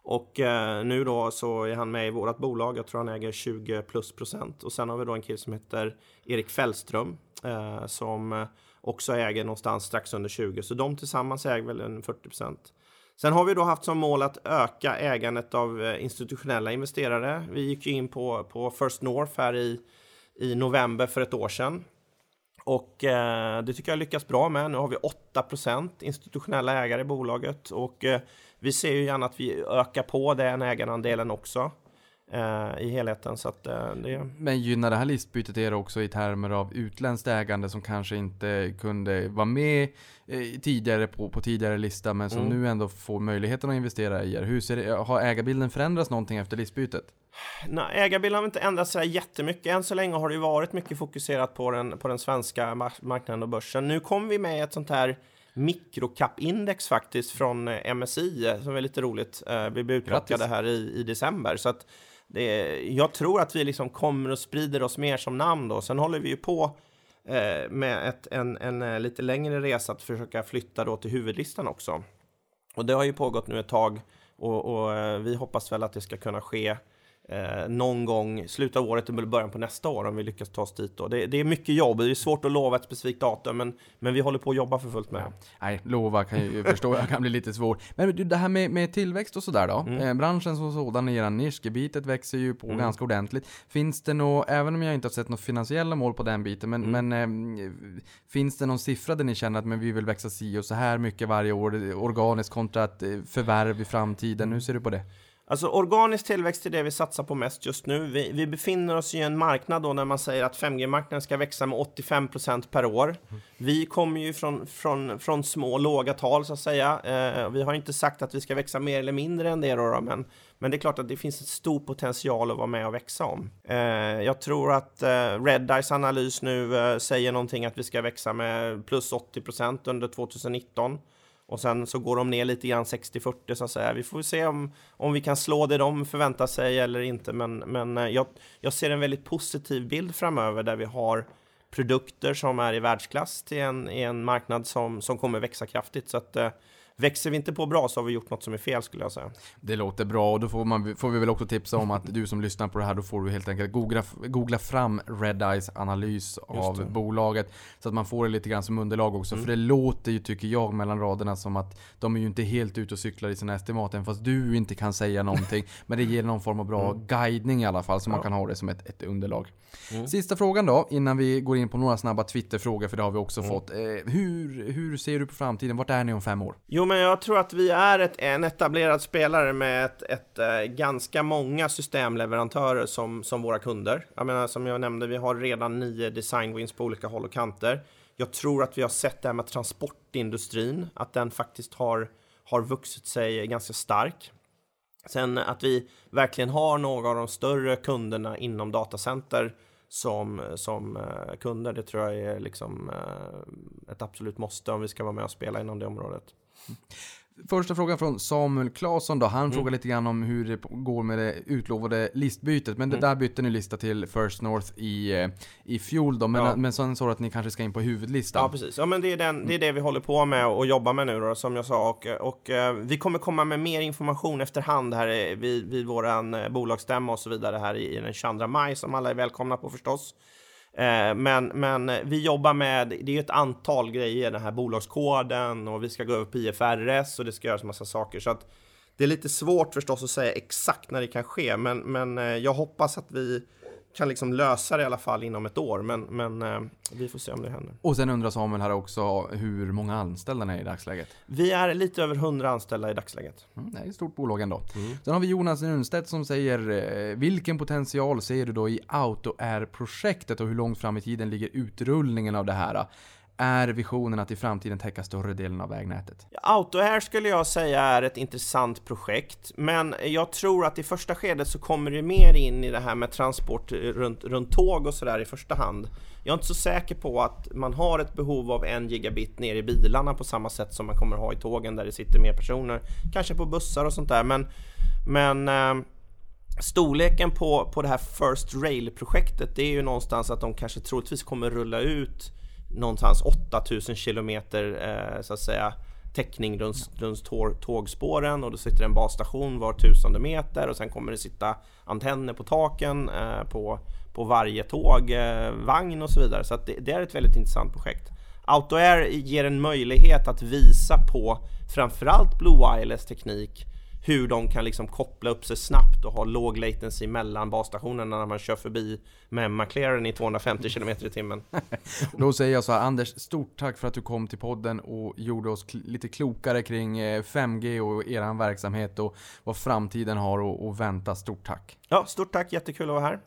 Och eh, nu då så är han med i vårt bolag. Jag tror han äger 20 plus procent. Och sen har vi då en kille som heter Erik Fällström eh, som också äger någonstans strax under 20. Så de tillsammans äger väl en 40 procent. Sen har vi då haft som mål att öka ägandet av eh, institutionella investerare. Vi gick ju in på, på First North här i, i november för ett år sedan. Och eh, det tycker jag lyckas bra med. Nu har vi 8% institutionella ägare i bolaget och eh, vi ser ju gärna att vi ökar på den ägarandelen också eh, i helheten. Så att eh, det Men gynnar det här listbytet er också i termer av utländskt ägande som kanske inte kunde vara med eh, tidigare på, på tidigare lista men som Mm. nu ändå får möjligheten att investera i er? Hur ser det, har ägarbilden förändrats någonting efter listbytet? Nej, ägarbilden har inte ändrats så jättemycket. Än så länge har det varit mycket fokuserat på den, på den svenska mar- marknaden och börsen. Nu kommer vi med ett sånt här mikrocap-index faktiskt från eh, MSI eh, som är lite roligt. Eh, Vi blev utplockade här i, i december. Så att det, jag tror att vi liksom kommer och sprider oss mer som namn då. Sen håller vi ju på eh, med ett, en, en eh, lite längre resa att försöka flytta då till huvudlistan också. Och det har ju pågått nu ett tag och, och eh, vi hoppas väl att det ska kunna ske eh, någon gång slutet av året eller början på nästa år om vi lyckas ta oss dit. Då. Det, det är mycket jobb, det är svårt att lova ett specifikt datum men, men vi håller på att jobba för fullt med det. Nej, lova kan jag ju *laughs* förstå, jag kan bli lite svår. Men du, det här med, med tillväxt och sådär då? Mm. Eh, branschen som sådan i era nischgebitet växer ju på ganska ordentligt. Finns det nå, även om jag inte har sett några finansiella mål på den biten, men, Mm. men eh, finns det någon siffra där ni känner att men vi vill växa si och så här mycket varje år, organiskt kontra ett eh, förvärv i framtiden? Hur ser du på det? Alltså organisk tillväxt är det vi satsar på mest just nu. Vi, vi befinner oss i en marknad då när man säger att 5G-marknaden ska växa med 85% per år. Vi kommer ju från, från, från små, låga tal så att säga. Eh, vi har inte sagt att vi ska växa mer eller mindre än det då, då men, men det är klart att det finns en stor potential att vara med och växa om. Eh, jag tror att eh, Redeyes analys nu eh, säger någonting att vi ska växa med plus 80% under 2019. Och sen så går de ner lite grann 60-40 så att säga. Vi får se om, om vi kan slå det de förväntar sig eller inte. Men, men eh, jag, jag ser en väldigt positiv bild framöver där vi har produkter som är i världsklass till en, i en marknad som, som kommer växa kraftigt. Så att eh, växer vi inte på bra så har vi gjort något som är fel skulle jag säga. Det låter bra och då får, man, får vi väl också tipsa om att du som lyssnar på det här, då får du helt enkelt googla, googla fram Redeyes analys av bolaget. Så att man får det lite grann som underlag också. Mm. För det låter ju, tycker jag, mellan raderna som att de är ju inte helt ute och cyklar i sina estimat, även fast du inte kan säga någonting. *laughs* men det ger någon form av bra guidning i alla fall, så man Mm. Ja. kan ha det som ett, ett underlag. Mm. Sista frågan då, innan vi går in på några snabba Twitter-frågor, för det har vi också Mm. fått. Eh, hur, hur ser du på framtiden? Vart är ni om fem år? Jo, men jag tror att vi är ett, en etablerad spelare med ett, ett, eh, ganska många systemleverantörer som, som våra kunder. Jag menar, som jag nämnde, vi har redan nio designwins på olika håll och kanter. Jag tror att vi har sett det här med transportindustrin, att den faktiskt har, har vuxit sig ganska stark. Sen att vi verkligen har några av de större kunderna inom datacenter som, som eh, kunder, det tror jag är liksom eh, ett absolut måste om vi ska vara med och spela inom det området. Första frågan från Samuel Claesson då. Han Mm. frågar lite grann om hur det går med det utlovade listbytet. Men det Mm. där bytte ni lista till First North i, eh, i fjol då. Men, Ja. men sen sa du att ni kanske ska in på huvudlistan. Ja, precis. Ja, men det är, den, det är det vi håller på med och jobbar med nu då, som jag sa. Och, och eh, vi kommer komma med mer information efterhand här eh, vid, vid eh, bolagsstämma och så vidare här i, i den 22 maj, som alla är välkomna på förstås. Eh, men, men vi jobbar med, det är ett antal grejer, den här bolagskoden och vi ska gå över på IFRS och det ska göras massa saker. Så att det är lite svårt förstås att säga exakt när det kan ske, men, men eh, jag hoppas att vi kan liksom lösa det i alla fall inom ett år. Men, men eh, vi får se om det händer. Och sen undrar Samuel här också hur många anställda ni är i dagsläget. Vi är lite över 100 anställda i dagsläget. Mm, det är ett stort bolag ändå. Mm. Sen har vi Jonas Nunstedt som säger eh, Vilken potential ser du då i AutoAir-projektet och hur långt fram i tiden ligger utrullningen av det här? Är visionen att i framtiden täcka större delen av vägnätet? AutoAir skulle jag säga är ett intressant projekt, men jag tror att i första skedet så kommer det mer in i det här med transport runt, runt tåg och sådär i första hand. Jag är inte så säker på att man har ett behov av en gigabit ner i bilarna på samma sätt som man kommer ha i tågen där det sitter mer personer, kanske på bussar och sånt där, men, men eh, storleken på, på det här First Rail-projektet det är ju någonstans att de kanske troligtvis kommer rulla ut någonstans 8000 kilometer eh, så att säga täckning runt, runt tågspåren och då sitter en basstation var tusende meter och sen kommer det sitta antenner på taken eh, på, på varje tågvagn eh, och så vidare. Så det, det, är ett väldigt intressant projekt. AutoAir ger en möjlighet att visa på framförallt Blue Wireless teknik hur de kan liksom koppla upp sig snabbt och ha låg latency mellan basstationerna när man kör förbi med McLaren i 250 km i timmen. *laughs* Då säger jag så här, Anders, stort tack för att du kom till podden och gjorde oss kl lite klokare kring 5G eh, och eran verksamhet och vad framtiden har att vänta. Stort tack! Ja, stort tack, jättekul att vara här.